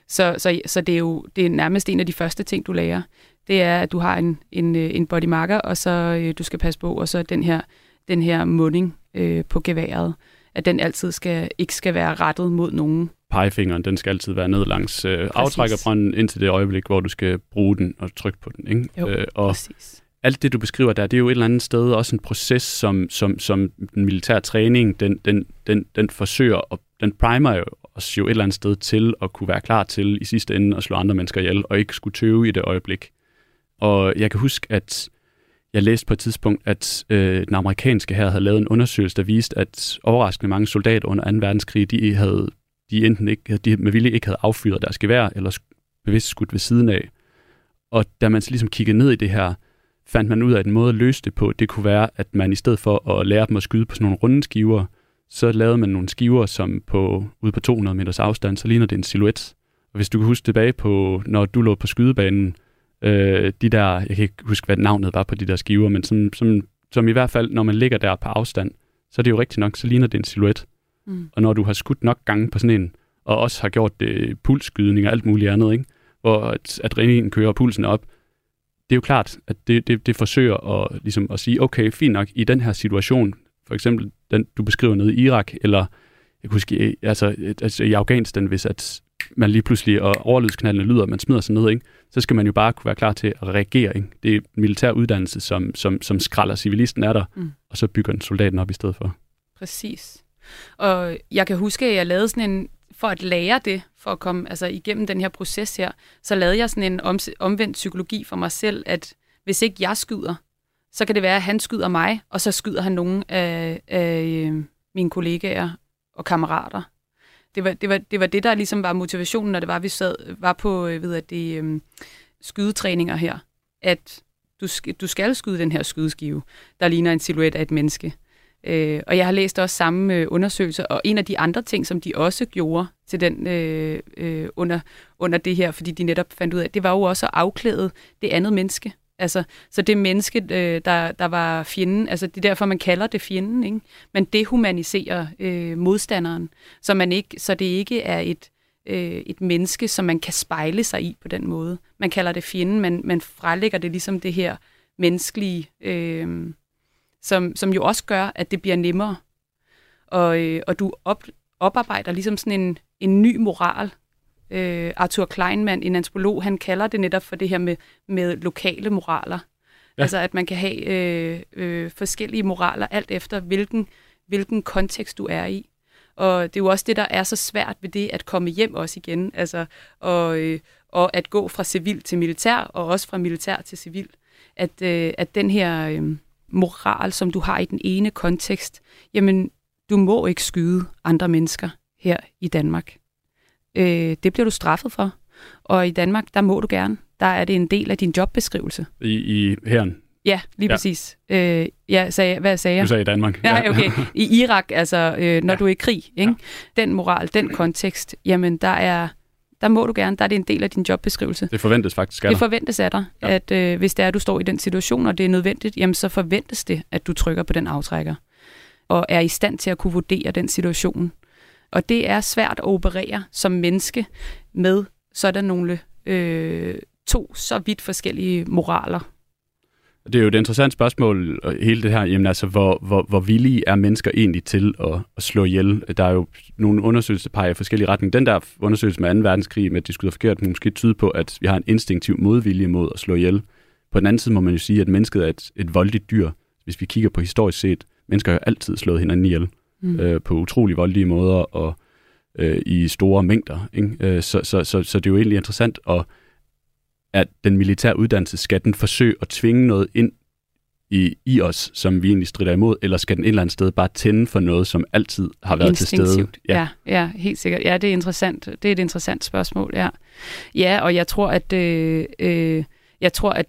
Så, så, så det er jo det er nærmest en af de første ting, du lærer. Det er, at du har en, en, øh, en body marker, og så øh, du skal passe på, og så den her, den her munding øh, på geværet, at den altid skal, ikke skal være rettet mod nogen. Pegefingeren, den skal altid være ned langs øh, aftrækkerbrønden indtil det øjeblik, hvor du skal bruge den og trykke på den. Ikke? Jo, øh, og præcis. alt det, du beskriver der, det er jo et eller andet sted også en proces, som, som, som den militære træning, den, den, den, den forsøger, og den primer jo os jo et eller andet sted til at kunne være klar til i sidste ende at slå andre mennesker ihjel, og ikke skulle tøve i det øjeblik. Og jeg kan huske, at jeg læste på et tidspunkt, at øh, den amerikanske her havde lavet en undersøgelse, der viste, at overraskende mange soldater under 2. verdenskrig, de havde de enten ikke, de med vilje ikke havde affyret deres gevær, eller bevidst skudt ved siden af. Og da man så ligesom kiggede ned i det her, fandt man ud af, at en måde at løse det på, det kunne være, at man i stedet for at lære dem at skyde på sådan nogle runde skiver, så lavede man nogle skiver, som på, ude på 200 meters afstand, så ligner det en silhuet. Og hvis du kan huske tilbage på, når du lå på skydebanen, øh, de der, jeg kan ikke huske, hvad navnet var på de der skiver, men som, som, som i hvert fald, når man ligger der på afstand, så er det jo rigtigt nok, så ligner det en silhuet. Mm. Og når du har skudt nok gange på sådan en, og også har gjort det pulsskydning og alt muligt andet, ikke? hvor adrenalin kører pulsen op, det er jo klart, at det, det, det forsøger at, ligesom at sige, okay, fint nok, i den her situation, for eksempel den, du beskriver nede i Irak, eller jeg kan huske, altså, altså i Afghanistan, hvis at man lige pludselig, og overlydsknaldene lyder, man smider sig ned, ikke? så skal man jo bare kunne være klar til at reagere. Ikke? Det er militær uddannelse, som, som, som skralder civilisten er der, Mm. og så bygger den soldaten op i stedet for. Præcis. Og jeg kan huske, at jeg lavede sådan en for at lære det, for at komme altså, igennem den her proces her, så lavede jeg sådan en om, omvendt psykologi for mig selv, at hvis ikke jeg skyder, så kan det være, at han skyder mig, og så skyder han nogle af, af øh, mine kollegaer og kammerater. Det var, det, var, det var det, der ligesom var motivationen, når det var, vi sad, var på øh, ved at det, øhm, skydetræninger her, at du, du skal skyde den her skydeskive, der ligner en silhuet af et menneske. Øh, og jeg har læst også samme øh, undersøgelser, og en af de andre ting, som de også gjorde til den øh, øh, under, under det her, fordi de netop fandt ud af, det var jo også at afklæde det andet menneske. Altså, så det menneske, øh, der, der var fjenden, altså det er derfor, man kalder det fjenden, ikke? Man dehumaniserer øh, modstanderen, så, man ikke, så det ikke er et, øh, et menneske, som man kan spejle sig i på den måde. Man kalder det fjenden, men man frelægger det ligesom det her menneskelige, øh, som, som jo også gør, at det bliver nemmere. Og, øh, og du op, oparbejder ligesom sådan en, en ny moral, øh, Arthur Kleinman, en antropolog, han kalder det netop for det her med, med lokale moraler. Ja. Altså at man kan have øh, øh, forskellige moraler, alt efter hvilken, hvilken kontekst du er i. Og det er jo også det, der er så svært ved det at komme hjem også igen. Altså, og, øh, og at gå fra civil til militær, og også fra militær til civil. At, øh, at den her øh, moral, som du har i den ene kontekst, jamen, du må ikke skyde andre mennesker her i Danmark. Øh, det bliver du straffet for. Og i Danmark, der må du gerne. Der er det en del af din jobbeskrivelse. I, i herren? Ja, lige ja. præcis. Øh, ja, sagde, hvad sagde jeg? Du sagde i Danmark. Ja, okay. I Irak, altså, øh, når ja. du er i krig, ikke? Ja. den moral, den kontekst, jamen, der er der må du gerne, der er det en del af din jobbeskrivelse. Det forventes faktisk af dig. Det forventes af dig, ja. at øh, hvis det er, at du står i den situation, og det er nødvendigt, jamen så forventes det, at du trykker på den aftrækker, og er i stand til at kunne vurdere den situation. Og det er svært at operere som menneske med sådan nogle øh, to så vidt forskellige moraler. Det er jo et interessant spørgsmål, hele det her, jamen altså, hvor, hvor, hvor villige er mennesker egentlig til at, at slå ihjel? Der er jo nogle undersøgelser, der peger i forskellige retninger. Den der undersøgelse med 2. verdenskrig, med at de skyder forkert, måske tyde på, at vi har en instinktiv modvilje mod at slå ihjel. På den anden side må man jo sige, at mennesket er et, et voldeligt dyr. Hvis vi kigger på historisk set, mennesker har jo altid slået hinanden ihjel mm. øh, på utrolig voldelige måder og øh, i store mængder. Ikke? Øh, så, så, så, så det er jo egentlig interessant, at, at den militære uddannelse, skal den forsøge at tvinge noget ind i, i os, som vi egentlig strider imod, eller skal den et eller andet sted bare tænde for noget, som altid har været til stede? Ja. ja, ja, helt sikkert. Ja, det er interessant. Det er et interessant spørgsmål, ja. Ja, og jeg tror, at øh, øh, jeg tror, at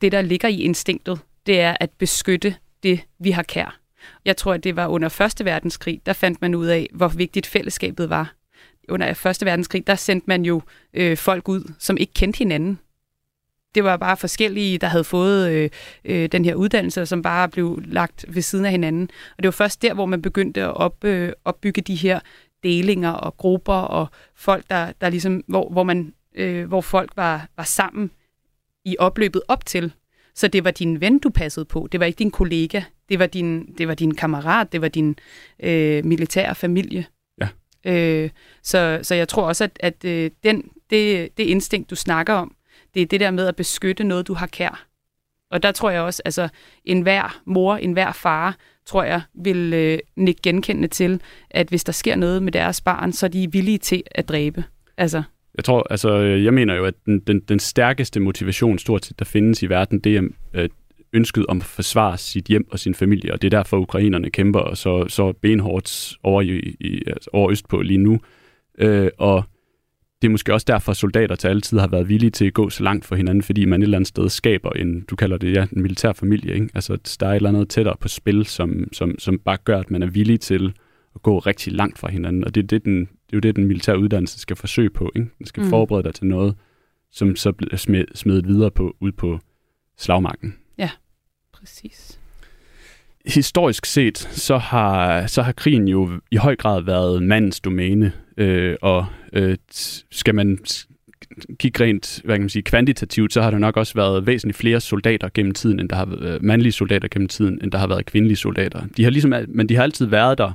det, der ligger i instinktet, det er at beskytte det, vi har kær. Jeg tror, at det var under Første Verdenskrig, der fandt man ud af, hvor vigtigt fællesskabet var. Under Første Verdenskrig, der sendte man jo øh, folk ud, som ikke kendte hinanden. Det var bare forskellige, der havde fået øh, øh, den her uddannelse, som bare blev lagt ved siden af hinanden. Og det var først der, hvor man begyndte at op, øh, opbygge de her delinger og grupper og folk, der, der ligesom, hvor, hvor, man, øh, hvor folk var, var sammen i opløbet op til så det var din ven, du passede på. Det var ikke din kollega. Det var din, det var din kammerat. Det var din øh, militære familie. Ja. Øh, så, så jeg tror også, at, at øh, den, det, det instinkt, du snakker om, det er det der med at beskytte noget, du har kær. Og der tror jeg også, altså en hver mor, en hver far, tror jeg, vil øh, nikke genkendende til, at hvis der sker noget med deres barn, så er de villige til at dræbe. Altså, jeg tror, altså, jeg mener jo, at den, den, den stærkeste motivation, stort set, der findes i verden, det er øh, ønsket om at forsvare sit hjem og sin familie, og det er derfor, ukrainerne kæmper og så, så benhårdt over, i, i, altså over østpå lige nu. Øh, og det er måske også derfor, at soldater til alle tider har været villige til at gå så langt for hinanden, fordi man et eller andet sted skaber en, du kalder det, ja, en militær familie. Ikke? Altså, der er et eller andet tættere på spil, som, som, som bare gør, at man er villig til at gå rigtig langt fra hinanden. Og det er, det, den, det er jo det, den militære uddannelse skal forsøge på. Ikke? Den skal mm. forberede dig til noget, som så bliver smed, smedet videre på, ud på slagmarken. Præcis. Historisk set, så har, så har krigen jo i høj grad været mandens domæne, øh, og øh, skal man kigge rent hvad kan man sige, kvantitativt, så har der nok også været væsentligt flere soldater gennem tiden, end der har været mandlige soldater gennem tiden, end der har været kvindelige soldater. De har ligesom, men de har altid været der,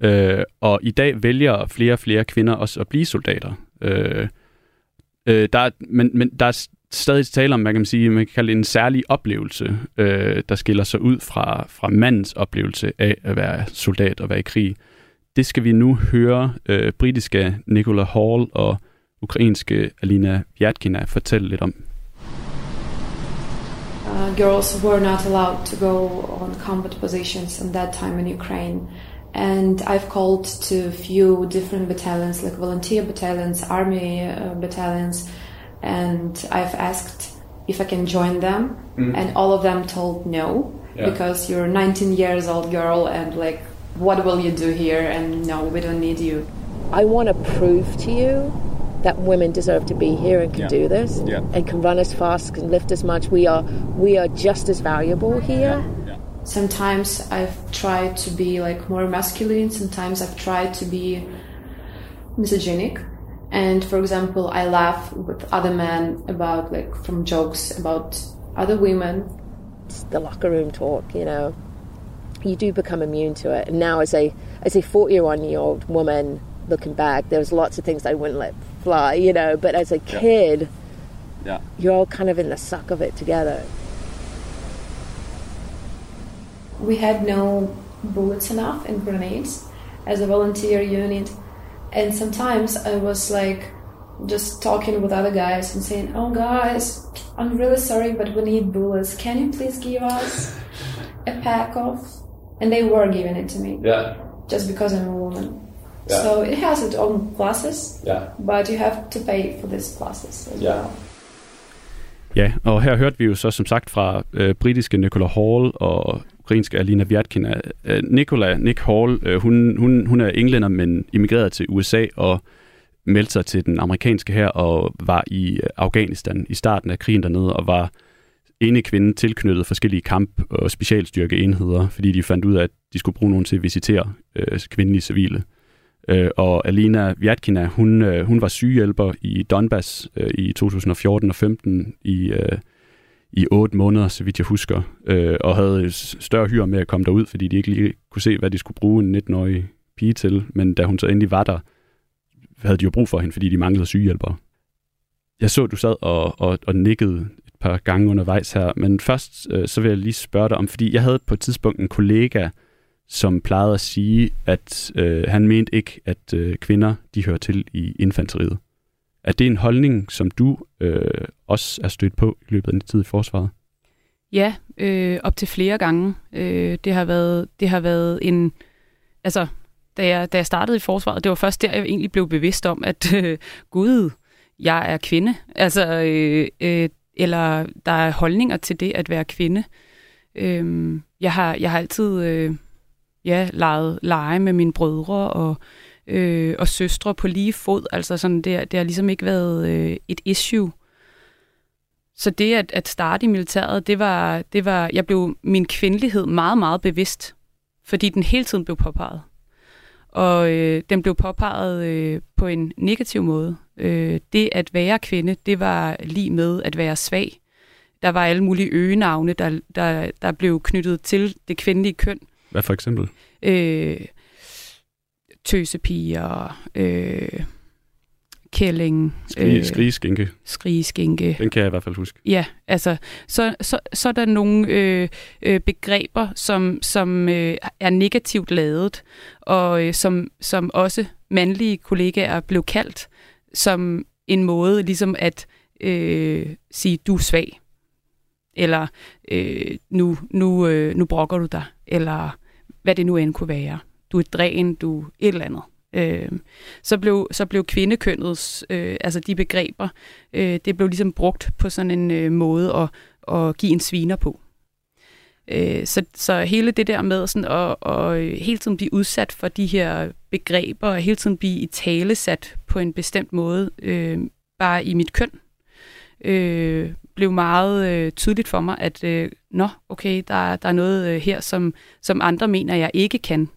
Øh, og i dag vælger flere og flere kvinder også at blive soldater. Øh, øh, der men, men der er stadig tale om, man kan sige, man kan kalde det en særlig oplevelse, øh, der skiller sig ud fra, fra mandens oplevelse af at være soldat og være i krig. det skal vi nu høre øh, britiske Nicola Hall og ukrainske Alina Vyatkina fortælle lidt om. Uh, girls were not allowed to go on combat positions in that time in Ukraine. And I've called to a few different battalions, like volunteer battalions, army uh, battalions, and I've asked if I can join them, mm. and all of them told no. Yeah. because you're a 19 years old girl and like what will you do here? And no we don't need you. I want to prove to you that women deserve to be here and can yeah. do this yeah. and can run as fast can lift as much. We are we are just as valuable here. Sometimes i've tried to be like more masculine. Sometimes i've tried to be misogynic and for example i laugh with other men about like from jokes about other women the locker room talk, you know, you do become immune to it. And now, as a as a forty-one year old woman looking back, there was lots of things I wouldn't let fly, you know. But as a kid, yeah. yeah. you're all kind of in the suck of it together. We had no bullets enough and grenades as a volunteer unit, and sometimes I was like just talking with other guys and saying, "Oh, guys, I'm really sorry, but we need bullets. Can you please give us a pack of?" And they were giving it to me. Yeah. Just because I'm a woman. Yeah. So it has its own pluses. Yeah. But you have to pay for these pluses as yeah. well. Ja, og her hørte vi jo så som sagt fra øh, britiske Nicola Hall og ukrainske Alina Vyatkina. Øh, Nicola, Nick Hall, øh, hun, hun, hun er englænder, men immigreret til USA og meldte sig til den amerikanske her og var i øh, Afghanistan i starten af krigen dernede, og var ene kvinde tilknyttet forskellige kamp- og specialstyrkeenheder, fordi de fandt ud af, at de skulle bruge nogen til at visitere øh, kvindelige civile. Øh, og Alina Vyatkina, hun, øh, hun var sygehjælper i Donbass øh, i 2014 og 15 i, øh, i otte måneder, så vidt jeg husker, øh, og havde større hyre med at komme derud, fordi de ikke lige kunne se, hvad de skulle bruge en 19-årig pige til. Men da hun så endelig var der, havde de jo brug for hende, fordi de manglede sygehjælpere. Jeg så, at du sad og, og, og nikkede et par gange undervejs her, men først øh, så vil jeg lige spørge dig om, fordi jeg havde på et tidspunkt en kollega, som plejede at sige, at øh, han mente ikke, at øh, kvinder de hører til i infanteriet. Er det en holdning, som du øh, også er stødt på i løbet af din tid i forsvaret? Ja, øh, op til flere gange. Øh, det har været det har været en altså da jeg, da jeg startede i forsvaret. Det var først der, jeg egentlig blev bevidst om, at øh, gud, jeg er kvinde. Altså, øh, øh, eller der er holdninger til det at være kvinde. Øh, jeg, har, jeg har altid øh, ja, leget lege med mine brødre og, øh, og søstre på lige fod. Altså sådan, det, det har ligesom ikke været øh, et issue. Så det at, at starte i militæret, det var, det var, jeg blev min kvindelighed meget, meget bevidst, fordi den hele tiden blev påpeget. Og øh, den blev påpeget øh, på en negativ måde. Øh, det at være kvinde, det var lige med at være svag. Der var alle mulige øgenavne, der, der, der blev knyttet til det kvindelige køn. Hvad for eksempel? Øh, tøsepiger, øh, kælling. Skrig, øh, skrigeskinke. Skrigeskinke. Den kan jeg i hvert fald huske. Ja, altså, så, så, så er der nogle øh, øh, begreber, som, som øh, er negativt lavet, og øh, som, som også mandlige kollegaer blev kaldt som en måde ligesom at øh, sige, du er svag, eller øh, nu, nu, øh, nu brokker du dig, eller hvad det nu end kunne være. Du er dræn, du er et eller andet. Øh, så, blev, så blev kvindekønnets, øh, altså de begreber, øh, det blev ligesom brugt på sådan en øh, måde at, at give en sviner på. Øh, så, så hele det der med sådan at, at øh, hele tiden blive udsat for de her begreber, og hele tiden blive i tale sat på en bestemt måde, øh, bare i mit køn, øh, blev meget øh, tydeligt for mig, at øh, nå, okay, der, der er noget øh, her, som, som andre mener, jeg ikke kan.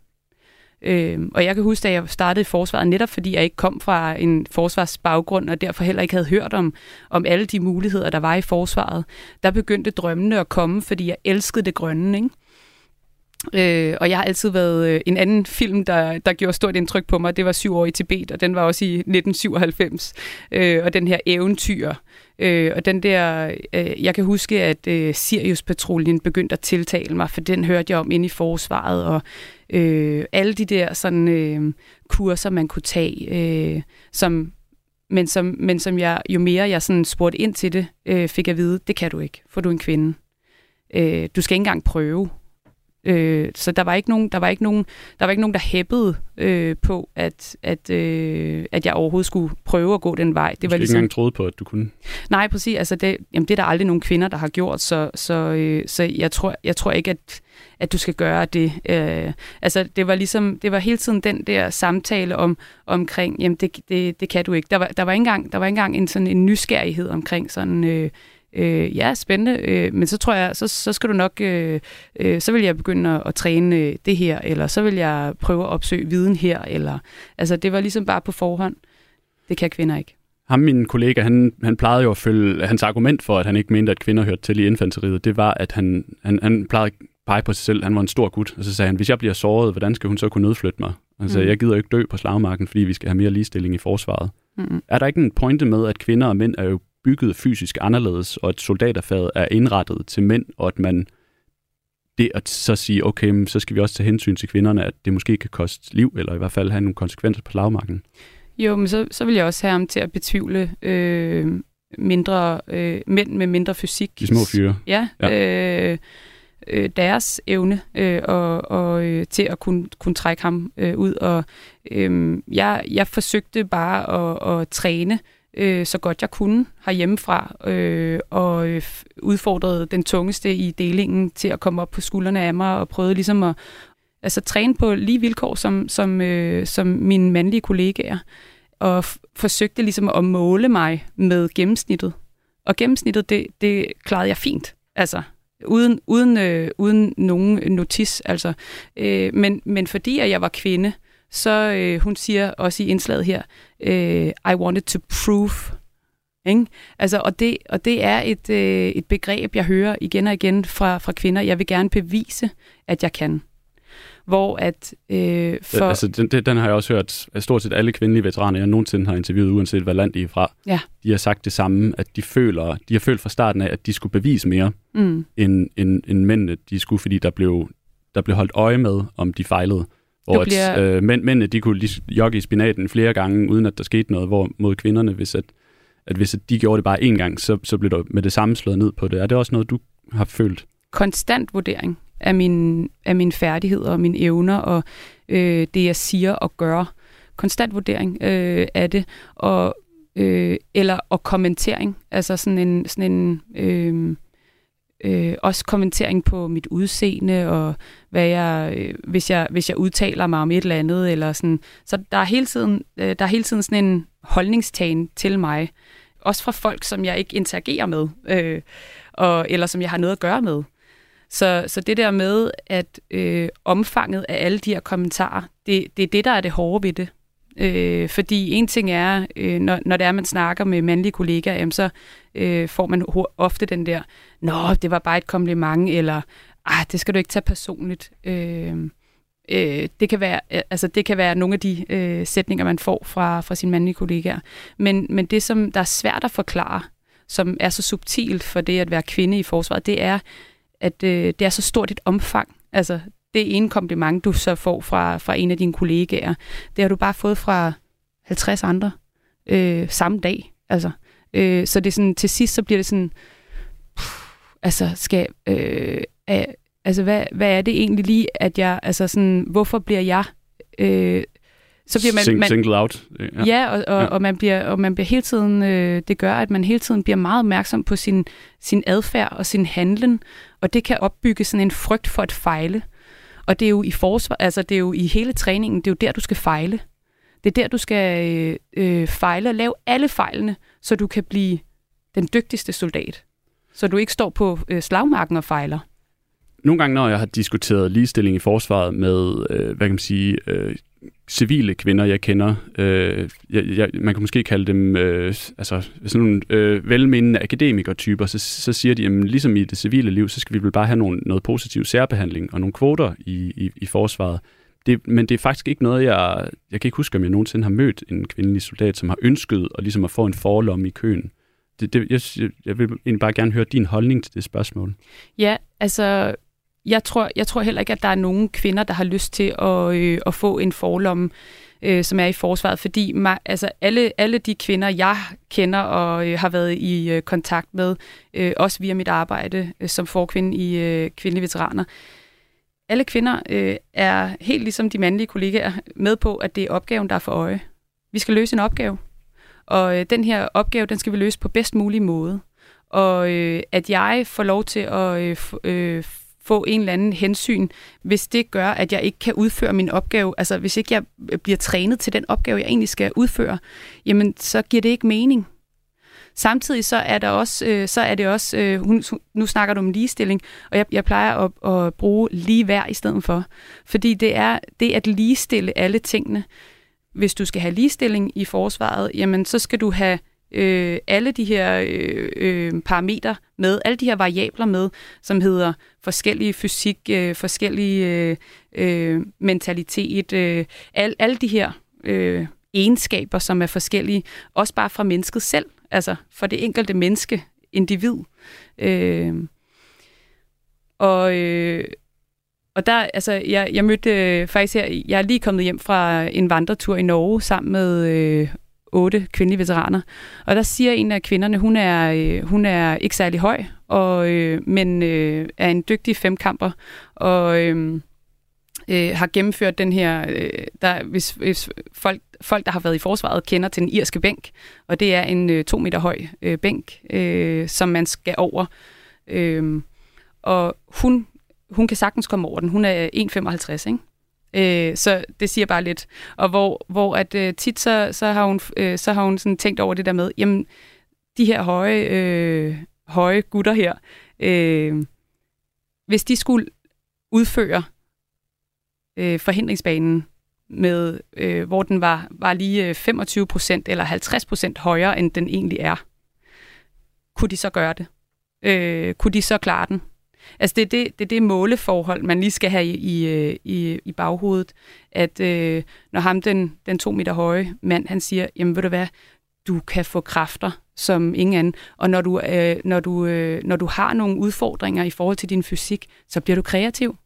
Øh, og jeg kan huske, at jeg startede i forsvaret, netop fordi jeg ikke kom fra en forsvarsbaggrund, og derfor heller ikke havde hørt om, om alle de muligheder, der var i forsvaret, der begyndte drømmene at komme, fordi jeg elskede det grønne. Ikke? Øh, og jeg har altid været øh, en anden film, der, der gjorde stort indtryk på mig. Det var syv år i Tibet, og den var også i 1997. Øh, og den her eventyr. Øh, og den der, øh, jeg kan huske, at øh, Sirius-patruljen begyndte at tiltale mig, for den hørte jeg om inde i forsvaret, og øh, alle de der sådan øh, kurser, man kunne tage, øh, som, men, som, men som jeg, jo mere jeg sådan spurgte ind til det, øh, fik jeg at vide, det kan du ikke, for du er en kvinde. Øh, du skal ikke engang prøve. Øh, så der var ikke nogen, der var ikke nogen, der var ikke nogen, der hæppede øh, på, at, at, øh, at jeg overhovedet skulle prøve at gå den vej. Det var ligesom, ikke engang troede på, at du kunne? Nej, præcis. Altså det, jamen det er der aldrig nogen kvinder, der har gjort, så, så, øh, så jeg, tror, jeg tror ikke, at, at du skal gøre det. Øh, altså det var ligesom, det var hele tiden den der samtale om omkring, jamen det, det, det kan du ikke. Der var, der var ikke engang, der var ikke engang en sådan en nysgerrighed omkring sådan, øh, øh, ja, spændende, øh, men så tror jeg, så, så skal du nok, øh, øh, så vil jeg begynde at, at træne øh, det her, eller så vil jeg prøve at opsøge viden her, eller, altså det var ligesom bare på forhånd. Det kan kvinder ikke. Ham, min kollega, han, han plejede jo at følge, hans argument for, at han ikke mente, at kvinder hørte til i infanteriet, det var, at han, han, han plejede at pege på sig selv, han var en stor gut, og så sagde han, hvis jeg bliver såret, hvordan skal hun så kunne nødflytte mig? Altså, mm. jeg gider ikke dø på slagmarken, fordi vi skal have mere ligestilling i forsvaret. Mm. Er der ikke en pointe med, at kvinder og mænd er jo bygget fysisk anderledes, og at soldaterfaget er indrettet til mænd, og at man det at så sige, okay, så skal vi også tage hensyn til kvinderne, at det måske kan koste liv, eller i hvert fald have nogle konsekvenser på lavmarken. Jo, men så, så vil jeg også have ham til at betvivle øh, mindre øh, mænd med mindre fysik. De små fyre. Ja, ja. Øh, øh, deres evne øh, og, og øh, til at kunne, kunne trække ham øh, ud. Og øh, jeg, jeg forsøgte bare at, at træne øh, så godt jeg kunne herhjemmefra, øh, og øh, udfordrede den tungeste i delingen til at komme op på skuldrene af mig, og prøvede ligesom at altså, træne på lige vilkår som, som, øh, som mine mandlige kollegaer, og forsøgte ligesom at måle mig med gennemsnittet. Og gennemsnittet, det, det klarede jeg fint. Altså, uden, uden, øh, uden nogen notis. Altså. Øh, men, men fordi at jeg var kvinde, øh, så øh, hun siger også i indslaget her, øh, I wanted to prove. Ikke? Altså, og, det, og det er et, øh, et begreb, jeg hører igen og igen fra, fra kvinder. Jeg vil gerne bevise, at jeg kan. Hvor at... Øh, for... Altså, den, den har jeg også hørt at stort set alle kvindelige veteraner, jeg nogensinde har interviewet, uanset hvad land de er fra. Ja. De har sagt det samme, at de føler, de har følt fra starten af, at de skulle bevise mere, mm. end, end, end mændene de skulle, fordi der blev, der blev holdt øje med, om de fejlede. Hvor bliver... at, øh, mænd, mændene de kunne lige jogge i spinaten flere gange, uden at der skete noget, hvor mod kvinderne, hvis at, at hvis at de gjorde det bare én gang, så, så blev der med det samme slået ned på det. Er det også noget, du har følt? Konstant vurdering af, min, af mine færdigheder og mine evner, og øh, det, jeg siger og gør. Konstant vurdering øh, af det, og, øh, eller og kommentering. Altså sådan en, sådan en øh, øh, også kommentering på mit udseende, og hvad jeg, øh, hvis, jeg, hvis jeg udtaler mig om et eller andet. Eller sådan. Så der er, hele tiden, øh, der er hele tiden sådan en holdningstagen til mig. Også fra folk, som jeg ikke interagerer med, øh, og, eller som jeg har noget at gøre med. Så, så det der med, at øh, omfanget af alle de her kommentarer, det, det er det, der er det hårde ved det. Øh, fordi en ting er, øh, når, når det er, man snakker med mandlige kollegaer, jamen, så øh, får man ofte den der, nå, det var bare et kompliment, eller, ah, det skal du ikke tage personligt. Øh, øh, det, kan være, øh, altså, det kan være nogle af de øh, sætninger, man får fra, fra sine mandlige kollegaer. Men, men det, som der er svært at forklare, som er så subtilt for det at være kvinde i forsvaret, det er, at øh, det er så stort et omfang. Altså, det ene kompliment, du så får fra, fra en af dine kollegaer, det har du bare fået fra 50 andre øh, samme dag. Altså, øh, så det er sådan, til sidst så bliver det sådan, pff, altså, skal, øh, er, altså hvad, hvad er det egentlig lige, at jeg, altså sådan, hvorfor bliver jeg, øh, så bliver man, man singled out. Ja, ja, og, og, ja. og man bliver og man bliver hele tiden øh, det gør at man hele tiden bliver meget opmærksom på sin sin adfærd og sin handlen, og det kan opbygge sådan en frygt for at fejle. Og det er jo i forsvar, altså det er jo i hele træningen, det er jo der, du skal fejle. Det er der, du skal øh, øh, fejle og lave alle fejlene, så du kan blive den dygtigste soldat. Så du ikke står på øh, slagmarken og fejler. Nogle gange, når jeg har diskuteret ligestilling i forsvaret med, øh, hvad kan man sige, øh, civile kvinder, jeg kender, øh, jeg, jeg, man kan måske kalde dem øh, altså, sådan nogle øh, velmenende akademikertyper, så, så siger de, at ligesom i det civile liv, så skal vi vel bare have nogle, noget positiv særbehandling og nogle kvoter i, i, i forsvaret. Det, men det er faktisk ikke noget, jeg... Jeg kan ikke huske, om jeg nogensinde har mødt en kvindelig soldat, som har ønsket at, ligesom at få en forlomme i køen. Det, det, jeg, jeg vil egentlig bare gerne høre din holdning til det spørgsmål. Ja, altså jeg tror, jeg tror heller ikke, at der er nogen kvinder, der har lyst til at, øh, at få en forlomme, øh, som er i forsvaret, fordi mig, altså alle, alle de kvinder, jeg kender og øh, har været i øh, kontakt med, øh, også via mit arbejde øh, som forkvinde i øh, kvindelige veteraner, alle kvinder øh, er helt ligesom de mandlige kollegaer med på, at det er opgaven, der er for øje. Vi skal løse en opgave, og øh, den her opgave, den skal vi løse på bedst mulig måde. Og øh, at jeg får lov til at øh, øh, få en eller anden hensyn, hvis det gør, at jeg ikke kan udføre min opgave, altså hvis ikke jeg bliver trænet til den opgave, jeg egentlig skal udføre, jamen så giver det ikke mening. Samtidig så er der også, øh, så er det også, øh, hun, nu snakker du om ligestilling, og jeg, jeg plejer at, at bruge lige hver i stedet for. Fordi det er det at ligestille alle tingene. Hvis du skal have ligestilling i forsvaret, jamen så skal du have øh, alle de her øh, øh, parametre med, alle de her variabler med, som hedder forskellige fysik, øh, forskellige øh, øh, mentalitet, øh, al, alle de her øh, egenskaber, som er forskellige, også bare fra mennesket selv, altså for det enkelte menneske, individ. Øh, og, øh, og der, altså, jeg, jeg mødte øh, faktisk her, jeg er lige kommet hjem fra en vandretur i Norge sammen med øh, otte kvindelige veteraner. Og der siger en af kvinderne, hun er, øh, hun er ikke særlig høj, og, øh, men øh, er en dygtig femkamper, og øh, øh, har gennemført den her, øh, der, hvis, hvis folk, folk, der har været i forsvaret, kender til den irske bænk, og det er en øh, to meter høj øh, bænk, øh, som man skal over. Øh, og hun, hun kan sagtens komme over den. Hun er 1,55, ikke? Øh, så det siger bare lidt. Og hvor, hvor at øh, tit så, så har hun, øh, så har hun sådan tænkt over det der med, jamen, de her høje, øh, høje gutter her, øh, hvis de skulle udføre øh, forhindringsbanen med, øh, hvor den var, var lige øh, 25 procent eller 50 procent højere, end den egentlig er, kunne de så gøre det? Øh, kunne de så klare den? Altså det er det, det, er det måleforhold, man lige skal have i, i, i, i baghovedet, at øh, når ham, den, den to meter høje mand, han siger, jamen ved du hvad, du kan få kræfter som ingen anden, og når du, øh, når, du, øh, når du har nogle udfordringer i forhold til din fysik, så bliver du kreativ.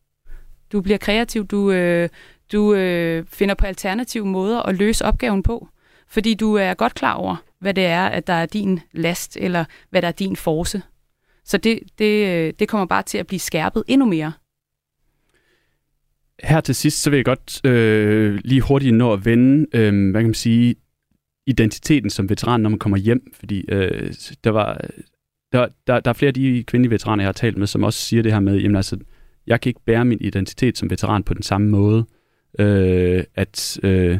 Du bliver kreativ, du, øh, du øh, finder på alternative måder at løse opgaven på, fordi du er godt klar over, hvad det er, at der er din last, eller hvad der er din force. Så det, det, øh, det kommer bare til at blive skærpet endnu mere. Her til sidst, så vil jeg godt øh, lige hurtigt nå at vende, øh, hvad kan man sige, identiteten som veteran, når man kommer hjem, fordi øh, der var der, der, der er flere af de kvindelige veteraner, jeg har talt med, som også siger det her med, jamen altså, jeg kan ikke bære min identitet som veteran på den samme måde, øh, at, øh,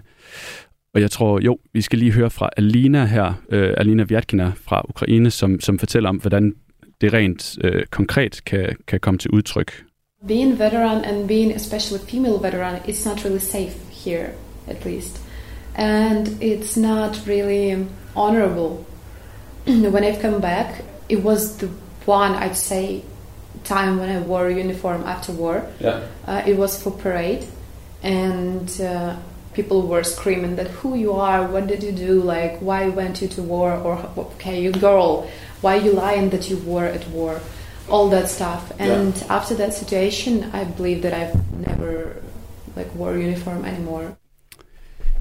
og jeg tror, jo, vi skal lige høre fra Alina her, øh, Alina Vjatkina fra Ukraine, som, som fortæller om, hvordan det rent øh, konkret kan, kan komme til udtryk. Being veteran and being especially female veteran, it's not really safe here, at least. And it's not really honorable. when I've come back, it was the one, I'd say, time when I wore a uniform after war. Yeah. Uh, it was for parade. And uh, people were screaming that who you are, what did you do, like why went you to war, or okay, you girl, why you lying that you were at war, all that stuff. And yeah. after that situation, I believe that I've never like wore uniform anymore.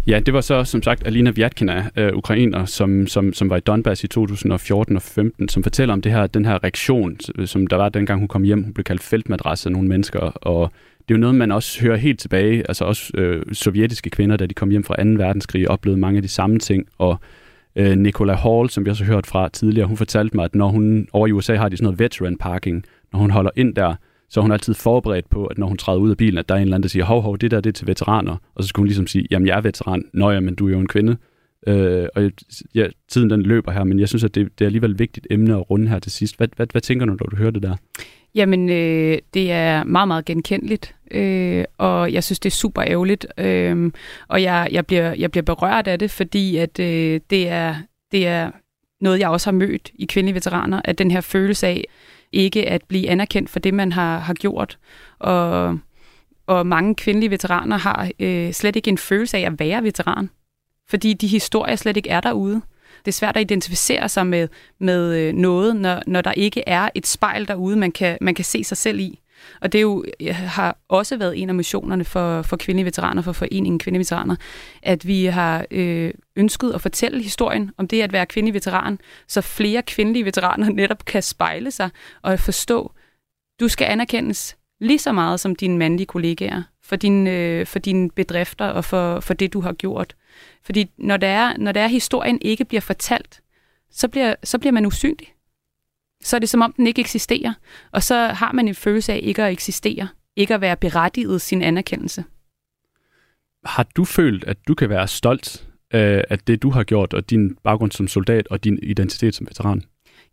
Ja, det var så som sagt Alina Vjatkina, øh, ukrainer, som, som, som var i Donbass i 2014 og 15, som fortæller om det her, den her reaktion, som der var dengang hun kom hjem. Hun blev kaldt feltmadras af nogle mennesker, og det er jo noget, man også hører helt tilbage. Altså også øh, sovjetiske kvinder, da de kom hjem fra 2. verdenskrig, oplevede mange af de samme ting, og øh, Nicola Hall, som vi også har hørt fra tidligere, hun fortalte mig, at når hun over i USA har de sådan noget veteran parking, når hun holder ind der, så er hun altid forberedt på, at når hun træder ud af bilen, at der er en eller anden, der siger, hov, hov, det der det er til veteraner. Og så skulle hun ligesom sige, jamen jeg er veteran. Nå ja, men du er jo en kvinde. Øh, og ja, tiden den løber her, men jeg synes, at det, det er alligevel et vigtigt emne at runde her til sidst. Hvad, hvad, hvad tænker du, når du hører det der? Jamen, øh, det er meget, meget genkendeligt, øh, og jeg synes, det er super ærgerligt, øh, og jeg, jeg, bliver, jeg bliver berørt af det, fordi at øh, det, er, det er noget, jeg også har mødt i kvindelige veteraner, at den her følelse af ikke at blive anerkendt for det, man har, har gjort, og, og mange kvindelige veteraner har øh, slet ikke en følelse af at være veteran, fordi de historier slet ikke er derude det er svært at identificere sig med, med øh, noget, når, når der ikke er et spejl derude, man kan, man kan se sig selv i. Og det er jo, øh, har også været en af missionerne for, for kvindelige veteraner, for Foreningen Kvindelige Veteraner, at vi har øh, ønsket at fortælle historien om det at være kvindelig veteran, så flere kvindelige veteraner netop kan spejle sig og forstå, du skal anerkendes lige så meget som dine mandlige kollegaer for, din, øh, for dine bedrifter og for, for det, du har gjort. Fordi når det er, når det er historien ikke bliver fortalt, så bliver, så bliver man usynlig. Så er det som om, den ikke eksisterer. Og så har man en følelse af ikke at eksistere. Ikke at være berettiget sin anerkendelse. Har du følt, at du kan være stolt af, af det, du har gjort, og din baggrund som soldat, og din identitet som veteran?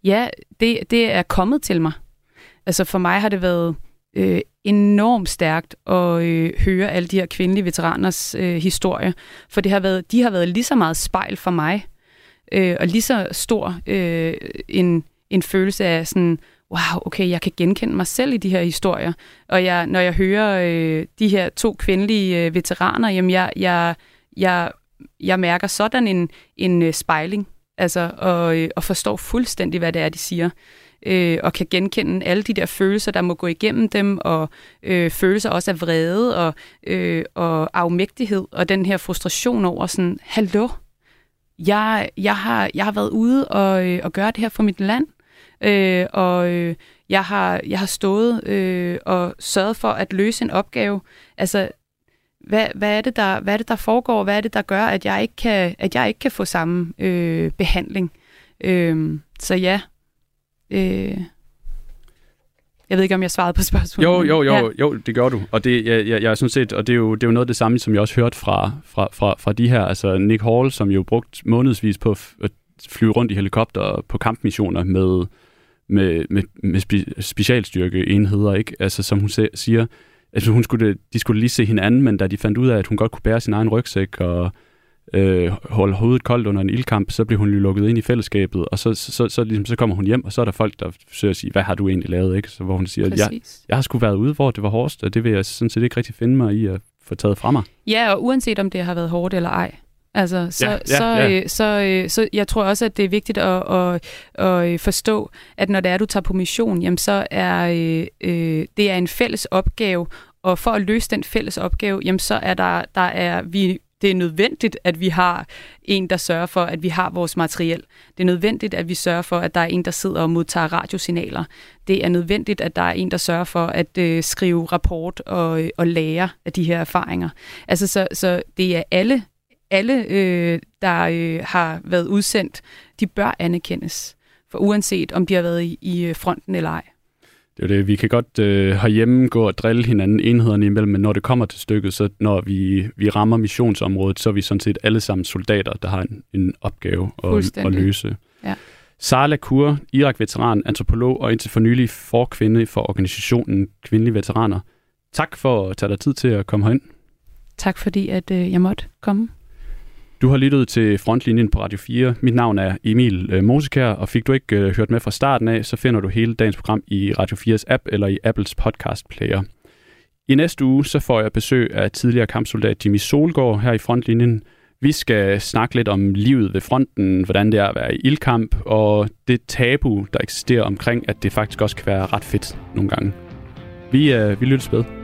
Ja, det, det er kommet til mig. Altså for mig har det været øh, enormt stærkt at øh, høre alle de her kvindelige veteraners øh, historie, for det har været, de har været lige så meget spejl for mig, øh, og lige så stor øh, en, en følelse af sådan, wow, okay, jeg kan genkende mig selv i de her historier. Og jeg, når jeg hører øh, de her to kvindelige øh, veteraner, jamen jeg, jeg, jeg, jeg mærker sådan en, en øh, spejling, altså, og, øh, og forstår fuldstændig, hvad det er, de siger øh, og kan genkende alle de der følelser, der må gå igennem dem, og øh, følelser også af vrede og, øh, og afmægtighed, og den her frustration over sådan, hallo, jeg, jeg, har, jeg har været ude og, øh, og gøre det her for mit land, øh, og øh, jeg, har, jeg har stået øh, og sørget for at løse en opgave. Altså, hvad, hvad, er det, der, hvad er det, der foregår? Hvad er det, der gør, at jeg ikke kan, at jeg ikke kan få samme øh, behandling? Øh, så ja, Øh, jeg ved ikke, om jeg svarede på spørgsmålet. Jo, jo, jo, ja. jo det gør du. Og det, jeg, jeg, jeg synes set, og det er, jo, det er jo noget af det samme, som jeg også hørte fra, fra, fra, fra de her, altså Nick Hall, som jo brugt månedsvis på at flyve rundt i helikopter på kampmissioner med, med, med, med spe, specialstyrkeenheder, ikke? Altså, som hun siger, altså hun skulle, de skulle lige se hinanden, men da de fandt ud af, at hun godt kunne bære sin egen rygsæk, og øh, holde hovedet koldt under en ildkamp, så bliver hun lukket ind i fællesskabet, og så, så, så, så, ligesom, så kommer hun hjem, og så er der folk, der forsøger at sige, hvad har du egentlig lavet? Ikke? Så, hvor hun siger, jeg, jeg har sgu været ude, hvor det var hårdest, og det vil jeg sådan set ikke rigtig finde mig i at få taget fra mig. Ja, og uanset om det har været hårdt eller ej, Altså, så, ja, ja, så, ja. Øh, så, øh, så jeg tror også, at det er vigtigt at, at, at forstå, at når det er, du tager på mission, jamen, så er øh, øh, det er en fælles opgave, og for at løse den fælles opgave, jamen, så er der, der er vi det er nødvendigt, at vi har en, der sørger for, at vi har vores materiel. Det er nødvendigt, at vi sørger for, at der er en, der sidder og modtager radiosignaler. Det er nødvendigt, at der er en, der sørger for at øh, skrive rapport og, øh, og lære af de her erfaringer. Altså, så, så det er alle, alle øh, der øh, har været udsendt, de bør anerkendes. For uanset om de har været i, i øh, fronten eller ej. Det er det. Vi kan godt øh, herhjemme gå og drille hinanden enhederne imellem, men når det kommer til stykket, så når vi, vi rammer missionsområdet, så er vi sådan set alle sammen soldater, der har en, en opgave at, at løse. Ja. Sara Kur, Irak-veteran, antropolog og indtil for nylig forkvinde for organisationen Kvindelige Veteraner. Tak for at tage dig tid til at komme herind. Tak fordi, at øh, jeg måtte komme. Du har lyttet til Frontlinjen på Radio 4. Mit navn er Emil øh, Mosekær, og fik du ikke øh, hørt med fra starten af, så finder du hele dagens program i Radio 4's app eller i Apples podcast player. I næste uge så får jeg besøg af tidligere kampsoldat Jimmy Solgaard her i Frontlinjen. Vi skal snakke lidt om livet ved fronten, hvordan det er at være i ildkamp, og det tabu, der eksisterer omkring, at det faktisk også kan være ret fedt nogle gange. Vi, øh, vi lyttes ved.